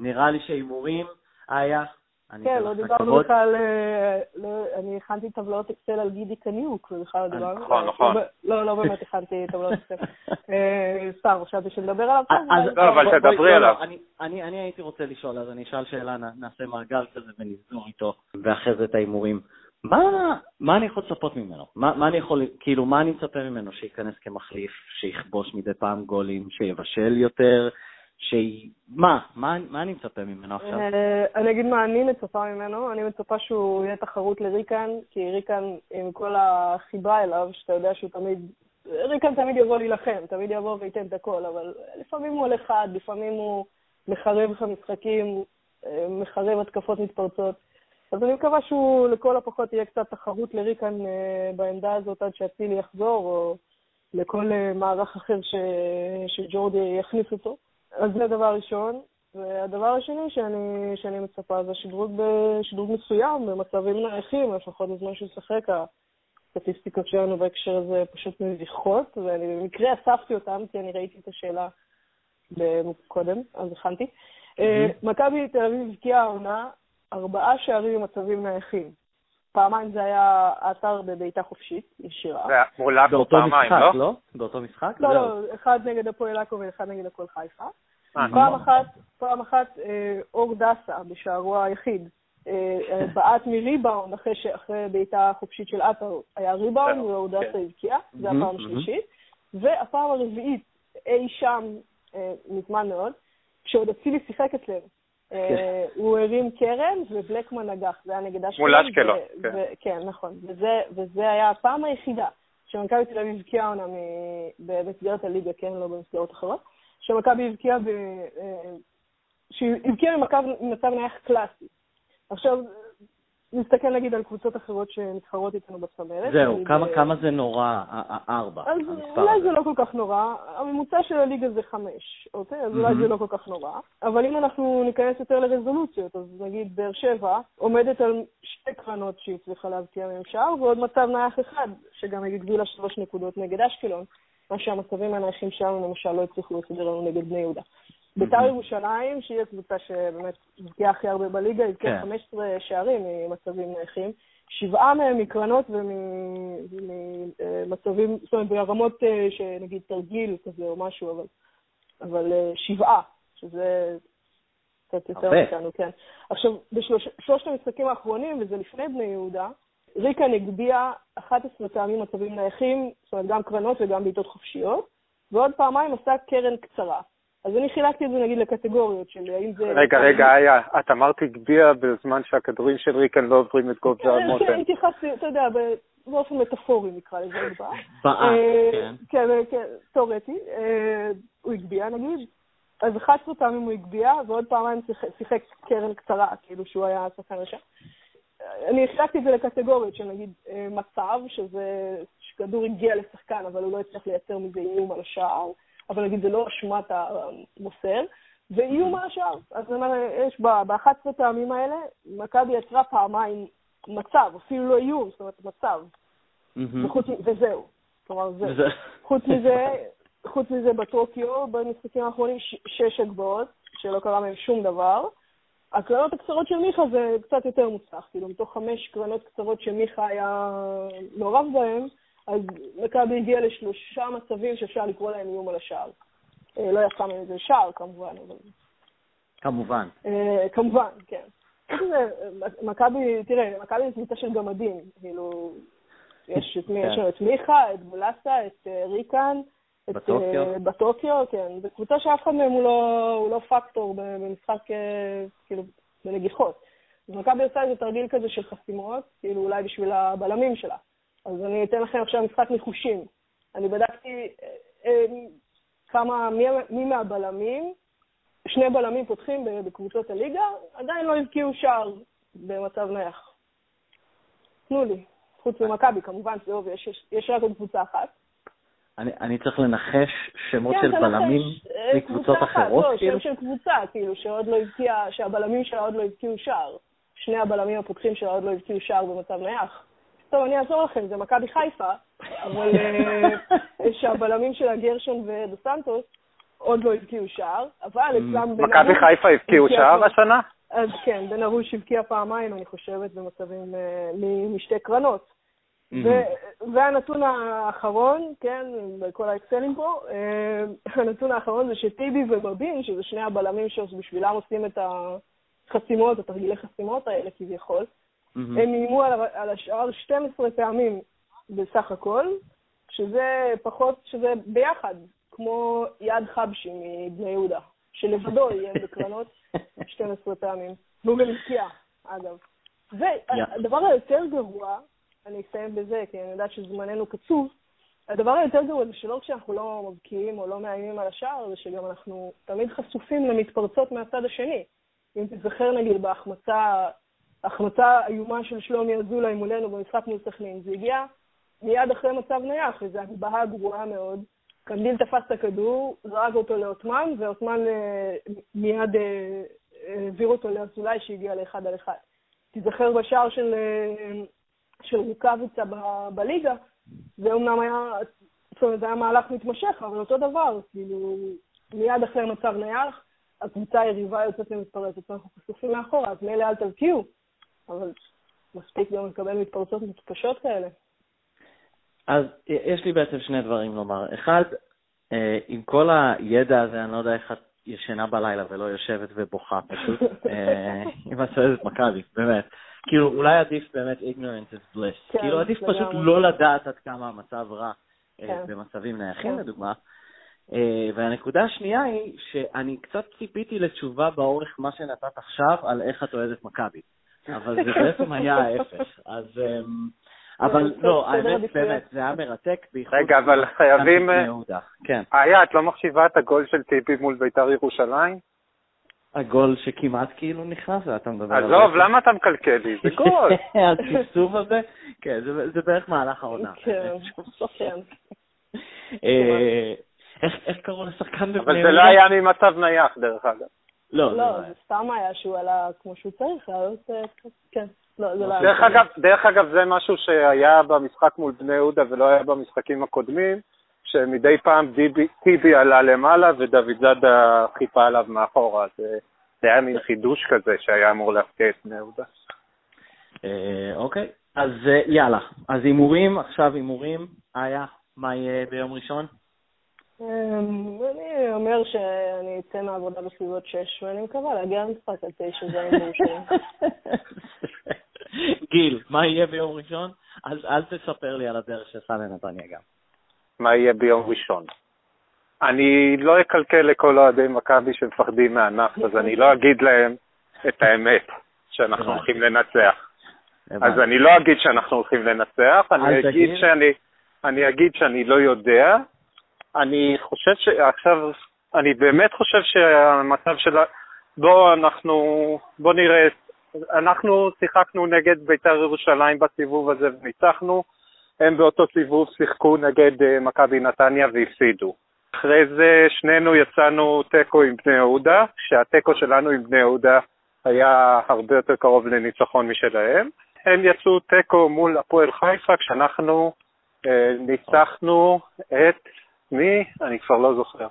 נראה לי שהימורים, איה, כן, לא דיברנו בכלל, אה, לא, אני הכנתי טבלאות אקסל על גידי קניוק, ובכלל לא דיברנו. נכון, נכון. לא, לא באמת הכנתי טבלאות אקסל. אה, סתם, חשבתי שנדבר עליו. לא, אבל תדברי לא, עליו. אני הייתי רוצה לשאול, אז אני אשאל שאלה, נעשה מעגל כזה ונסגור איתו, ואחרי זה את ההימורים. מה אני יכול לצפות ממנו? מה אני יכול, כאילו, מה אני מצפה ממנו? שייכנס כמחליף, שיכבוש מדי פעם גולים, שיבשל יותר? שהיא... מה? מה, אני מצפה ממנו עכשיו? אה, אני אגיד מה אני מצפה ממנו. אני מצפה שהוא יהיה תחרות לריקן, כי ריקן, עם כל החיבה אליו, שאתה יודע שהוא תמיד... ריקן תמיד יבוא להילחם, תמיד יבוא וייתן את הכל, אבל לפעמים הוא הולך חד, לפעמים הוא מחרב לך משחקים, אה, מחרב התקפות מתפרצות. אז אני מקווה שהוא לכל הפחות יהיה קצת תחרות לריקן אה, בעמדה הזאת עד שאצילי יחזור, או לכל מערך אחר ש... שג'ורדי יכניס אותו. אז זה הדבר הראשון. והדבר השני שאני, שאני מצפה זה שדרוג, בשדרוג מסוים, במצבים נייחים, לפחות בזמן שהוא ישחק. הסטטיסטיקות שלנו בהקשר הזה פשוט מביכות, ואני במקרה אספתי אותן, כי אני ראיתי את השאלה קודם, אז הכנתי. אה, מכבי תל אביב הבקיעה העונה ארבעה שערים במצבים נייחים. פעמיים זה היה אתר בבעיטה חופשית, ישירה. זה היה באותו משחק, לא? לא? באותו משחק? לא, לא, אחד נגד הפועל עכו ואחד נגד הפועל חיפה. אה, פעם אחת, פעם אחת אה, אור דסה, בשערו היחיד, אה, בעט מריבאונד אחרי בעיטה חופשית של עטר, היה ריבאונד ואור דסה כן. הבקיע, זה הפעם השלישית. והפעם הרביעית, אי שם, מזמן מאוד, כשעוד אצילי שיחק אצלנו. כן. הוא הרים קרן ובלקמן נגח, זה היה נגד אשקלון. מול אשקלון, כן. כן, נכון. וזה היה הפעם היחידה שמכבי תל אביב הבקיעה עונה במסגרת הליגה, כן, לא במסגרות אחרות, שמכבי הבקיעה ב... שהיא הבקיעה ממצב נייח קלאסי. עכשיו, נסתכל נגיד על קבוצות אחרות שמתחרות איתנו בצמרת. זהו, כמה, ב... כמה זה נורא, הארבע, המספר אולי הזה. זה לא כל כך נורא, הממוצע של הליגה זה חמש, אוקיי? אז אולי זה לא כל כך נורא. אבל אם אנחנו ניכנס יותר לרזולוציות, אז נגיד באר שבע עומדת על שתי קרנות שהיא צריכה להבקיע מהם שער, ועוד מצב נייח אחד, שגם הגדילה שלוש נקודות נגד אשקלון, מה שהמצבים הנייחים שלנו למשל לא הצליחו לסדר לנו נגד בני יהודה. בית"ר ירושלים, שהיא הקבוצה שבאמת הבקיעה הכי הרבה בליגה, הבקיעה 15 כן. שערים ממצבים נייחים, שבעה מהם מקרנות וממצבים, זאת אומרת, ברמות אה, שנגיד תרגיל כזה או משהו, אבל, אבל אה, שבעה, שזה קצת יותר מאיתנו, כן. עכשיו, בשלושת המשחקים האחרונים, וזה לפני בני יהודה, ריקן הגביה 11 פעמים מצבים נייחים, זאת אומרת, גם קרנות וגם בעיטות חופשיות, ועוד פעמיים עשה קרן קצרה. אז אני חילקתי את זה נגיד לקטגוריות של האם זה... רגע, רגע, איה, את אמרת הגביה בזמן שהכדורים של ריקן לא עוברים את גובה המותן. כן, התייחסתי, אתה יודע, באופן מטאפורי נקרא לזה. באט, אה, כן. כן, כן, תאורטי. אה, הוא הגביה נגיד, אז 11 פעמים הוא הגביה, ועוד פעמיים שיחק קרן קצרה, כאילו שהוא היה שחקן רשע. אני החלקתי את זה לקטגוריות של נגיד אה, מצב, שזה, שכדור הגיע לשחקן, אבל הוא לא הצליח לייצר מזה איום על השער. אבל נגיד זה לא אשמת המוסר, ואיום על השאר. אז יש ב-11 פעמים האלה, מכבי יצרה פעמיים מצב, אפילו לא איום, זאת אומרת מצב. וזהו. כלומר, זה. חוץ מזה, חוץ מזה בטוקיו, במשחקים האחרונים, שש הגבהות, שלא קרה מהם שום דבר. הקרנות הקצרות של מיכה זה קצת יותר מוצלח, כאילו מתוך חמש קרנות קצרות שמיכה היה מעורב בהן, אז מכבי הגיעה לשלושה מצבים שאפשר לקרוא להם איום על השער. אה, לא יצא מזה שער כמובן, אבל... כמובן. אה, כמובן, כן. מכבי, תראה, מכבי היא קבוצה של גמדים, כאילו, יש את מי, יש לנו את מיכה, את בולסה, את אה, ריקן, את בטוקיו, כן. זו קבוצה שאף אחד מהם הוא לא, הוא לא פקטור במשחק, כאילו, בנגיחות. אז מכבי עושה איזה תרגיל כזה של חסימות, כאילו אולי בשביל הבלמים שלה. אז אני אתן לכם עכשיו משחק ניחושים. אני בדקתי אה, אה, כמה, מי, מי מהבלמים, שני בלמים פותחים בקבוצות הליגה, עדיין לא הבקיעו שער במצב נייח. תנו לי. חוץ ממכבי, כמובן, זה יש, יש, יש רק עוד קבוצה אחת. אני, אני צריך לנחש שמות כן, של בלמים אה, מקבוצות אחרות? לא, כאילו? שם של קבוצה, כאילו, שעוד לא הבקיע, שהבלמים שלה עוד לא הבקיעו שער. שני הבלמים הפותחים שלה עוד לא הבקיעו שער במצב נייח. טוב, אני אעזור לכם, זה מכבי חיפה, אבל אה, שהבלמים של הגרשון ודו סנטוס עוד לא הבקיעו שער, אבל mm, אצלם... מכבי חיפה הבקיעו שער השנה? אז כן, בן ארוש הבקיע פעמיים, אני חושבת, במצבים אה, משתי קרנות. Mm. והנתון האחרון, כן, בכל האקסלים פה, אה, הנתון האחרון זה שטיבי ובבין, שזה שני הבלמים שבשבילם עושים את החסימות, את התרגילי חסימות האלה כביכול, Mm-hmm. הם איימו על, על השאר 12 פעמים בסך הכל, שזה פחות, שזה ביחד, כמו יד חבשי מבני יהודה, שלבדו יהיה בקרנות 12 פעמים. והוא גם הבקיע, אגב. והדבר yeah. היותר גרוע, אני אסיים בזה, כי אני יודעת שזמננו קצוב, הדבר היותר גרוע זה שלא כשאנחנו לא מבקיעים או לא מאיימים על השער, זה שגם אנחנו תמיד חשופים למתפרצות מהצד השני. אם תזכר נגיד בהחמצה החלטה איומה של שלומי אזולאי מולנו במשחק מול סכנין. זה הגיע מיד אחרי מצב נייח, וזו הגבהה גרועה מאוד. קנדיל תפס את הכדור, זרק אותו לעותמן, ועותמן אה, מיד אה, העביר אותו לאזולאי שהגיע לאחד על אחד. תיזכר בשער של, אה, של רוקאביצה ב- בליגה, זה אומנם היה, זאת אומרת, זה היה מהלך מתמשך, אבל אותו דבר, כאילו, מיד אחרי מצב נייח, הקבוצה היריבה יוצאת למתפרצת, אנחנו חשופים מאחורה, אז מילא אל תבקיעו. אבל מספיק גם לקבל מתפרצות קשות כאלה. אז יש לי בעצם שני דברים לומר. אחד, אה, עם כל הידע הזה, אני לא יודע איך את ישנה בלילה ולא יושבת ובוכה פשוט, אה, עם הסרט מכבי, באמת. כאילו, אולי עדיף באמת ignorance is bliss. כן, כאילו, עדיף פשוט לא לדעת עד כמה המצב רע אה, כן. במצבים נייחים, כן. לדוגמה. אה, והנקודה השנייה היא שאני קצת ציפיתי לתשובה באורך מה שנתת עכשיו על איך את אוהדת מכבי. אבל זה בעצם היה ההפך. אז... אמ, אבל לא, האמת, באמת, זה היה מרתק, בייחוד... רגע, אבל חייבים... כן. איה, את לא מחשיבה את הגול של טיבי מול בית"ר ירושלים? הגול שכמעט כאילו נכנס, ואתה מדבר על זה. עזוב, למה אתה מקלקל לי? זה גול. הצפצוף הזה? כן, זה בערך מהלך העונה. כן, כן. אה, איך קראו לשחקן בבני יהודה? אבל זה לא היה ממצב נייח, דרך אגב. לא, לא, זה סתם היה שהוא עלה כמו שהוא צריך, כן. לא, לא דרך אגב, דרך אגב, זה משהו שהיה במשחק מול בני יהודה ולא היה במשחקים הקודמים, שמדי פעם טיבי עלה למעלה ודוד זאדה חיפה עליו מאחורה. זה, זה היה מין חידוש כזה שהיה אמור להפתיע את בני יהודה. אה, אוקיי, אז אה, יאללה. אז הימורים, עכשיו הימורים. איה, מה יהיה ביום ראשון? אמ, אני אומר שאני אצא מהעבודה בסביבות 6, ואני מקווה להגיע למשחק על 9 זה ההימור שלי. גיל, מה יהיה ביום ראשון? אל תספר לי על הדרך שלך לנתניה גם. מה יהיה ביום ראשון? אני לא אקלקל לכל אוהדי מכבי שמפחדים מהנח, אז אני לא אגיד להם את האמת, שאנחנו הולכים לנצח. אז אני לא אגיד שאנחנו הולכים לנצח, אני אגיד שאני, אני אגיד שאני לא יודע. אני חושב שעכשיו, אני באמת חושב שהמצב של... בואו אנחנו, בואו נראה, אנחנו שיחקנו נגד בית"ר ירושלים בסיבוב הזה וניצחנו, הם באותו סיבוב שיחקו נגד uh, מכבי נתניה והפסידו. אחרי זה שנינו יצאנו תיקו עם בני יהודה, שהתיקו שלנו עם בני יהודה היה הרבה יותר קרוב לניצחון משלהם. הם יצאו תיקו מול הפועל חיפה כשאנחנו uh, ניצחנו את מי? אני כבר לא זוכר.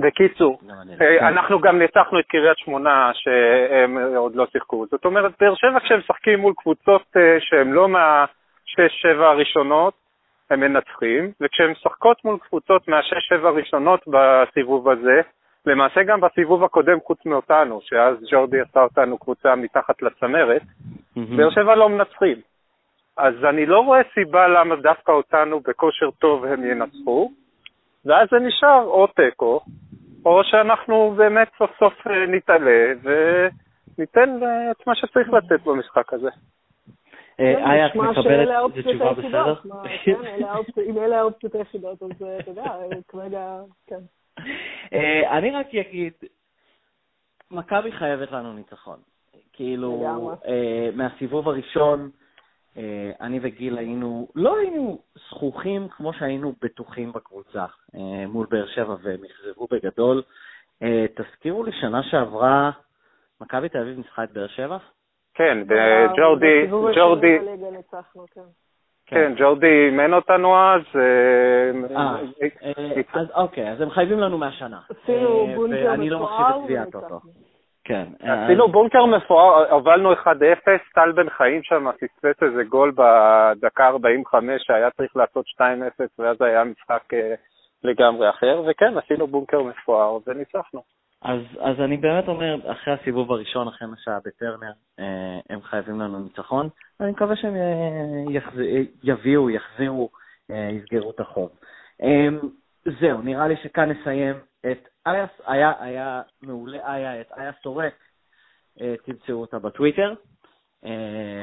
בקיצור, לא, אה, אנחנו גם ניצחנו את קריית שמונה שהם עוד לא שיחקו. זאת אומרת, באר שבע כשהם משחקים מול קבוצות שהם לא מה... שש-שבע הראשונות הם מנצחים, וכשהן משחקות מול קבוצות מהשש-שבע הראשונות בסיבוב הזה, למעשה גם בסיבוב הקודם חוץ מאותנו, שאז ג'ורדי עשה אותנו קבוצה מתחת לצמרת, באר שבע לא מנצחים. אז אני לא רואה סיבה למה דווקא אותנו בכושר טוב הם ינצחו, ואז זה נשאר או תיקו, או שאנחנו באמת סוף סוף אה, נתעלה וניתן את מה שצריך לתת במשחק הזה. אה, איה, את מקבלת את תשובה בסדר? כן, אם אלה האופציות היחידות, אז אה, אתה יודע, כרגע, כן. אני רק אגיד, מכבי חייבת לנו ניצחון. כאילו, מהסיבוב הראשון, אני וגיל היינו, לא היינו זכוכים כמו שהיינו בטוחים בקבוצה מול באר שבע, והם אכזבו בגדול. תזכירו לי, שנה שעברה, מכבי תל אביב ניצחה את באר שבע? כן, ג'ורדי, ג'ורדי, כן. כן, ג'ורדי אימן אותנו אז. אה, אה, אה, אז אוקיי, אז הם חייבים לנו מהשנה. ואני לא מחשיב את צביעת אותו. כן. עשינו בונקר מפואר, הובלנו 1-0, טל בן חיים שם פספס איזה גול בדקה 45 שהיה צריך לעשות 2-0 ואז היה משחק לגמרי אחר, וכן, עשינו בונקר מפואר וניצחנו. אז, אז אני באמת אומר, אחרי הסיבוב הראשון, אחרי מה שהיה בטרנר, אה, הם חייבים לנו ניצחון. אני מקווה שהם אה, יחז... יביאו, יחזירו, אה, יסגרו את החוב. זהו, נראה לי שכאן נסיים את איה, היה, היה מעולה איה, את איה סורק, תמצאו אותה בטוויטר,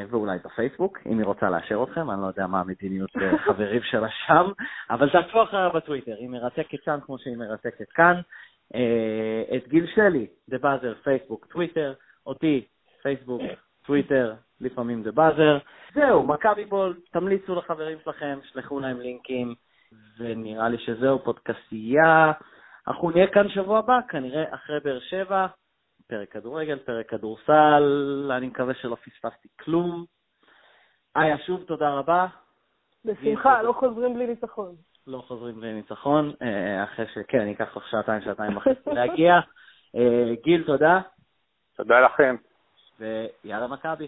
ואולי בפייסבוק, אם היא רוצה לאשר אתכם, אני לא יודע מה המדיניות חברים שלה שם, אבל תעקבו אחריה בטוויטר, היא מרתקת שם כמו שהיא מרתקת כאן. אה, את גיל שלי, דה באזר, פייסבוק, טוויטר, אותי, פייסבוק, טוויטר, לפעמים דה באזר. זהו, מכבי בול, תמליצו לחברים שלכם, שלחו להם לינקים, ונראה לי שזהו, פודקסייה. אנחנו נהיה כאן שבוע הבא, כנראה אחרי באר שבע, פרק כדורגל, פרק כדורסל, אני מקווה שלא פספסתי כלום. איה, שוב תודה רבה. בשמחה, לא חוזרים בלי ניצחון. לא חוזרים לניצחון, אה, אחרי שכן, ייקח לך שעתיים, שעתיים וחצי להגיע. אה, גיל, תודה. תודה לכם. ויאללה מכבי.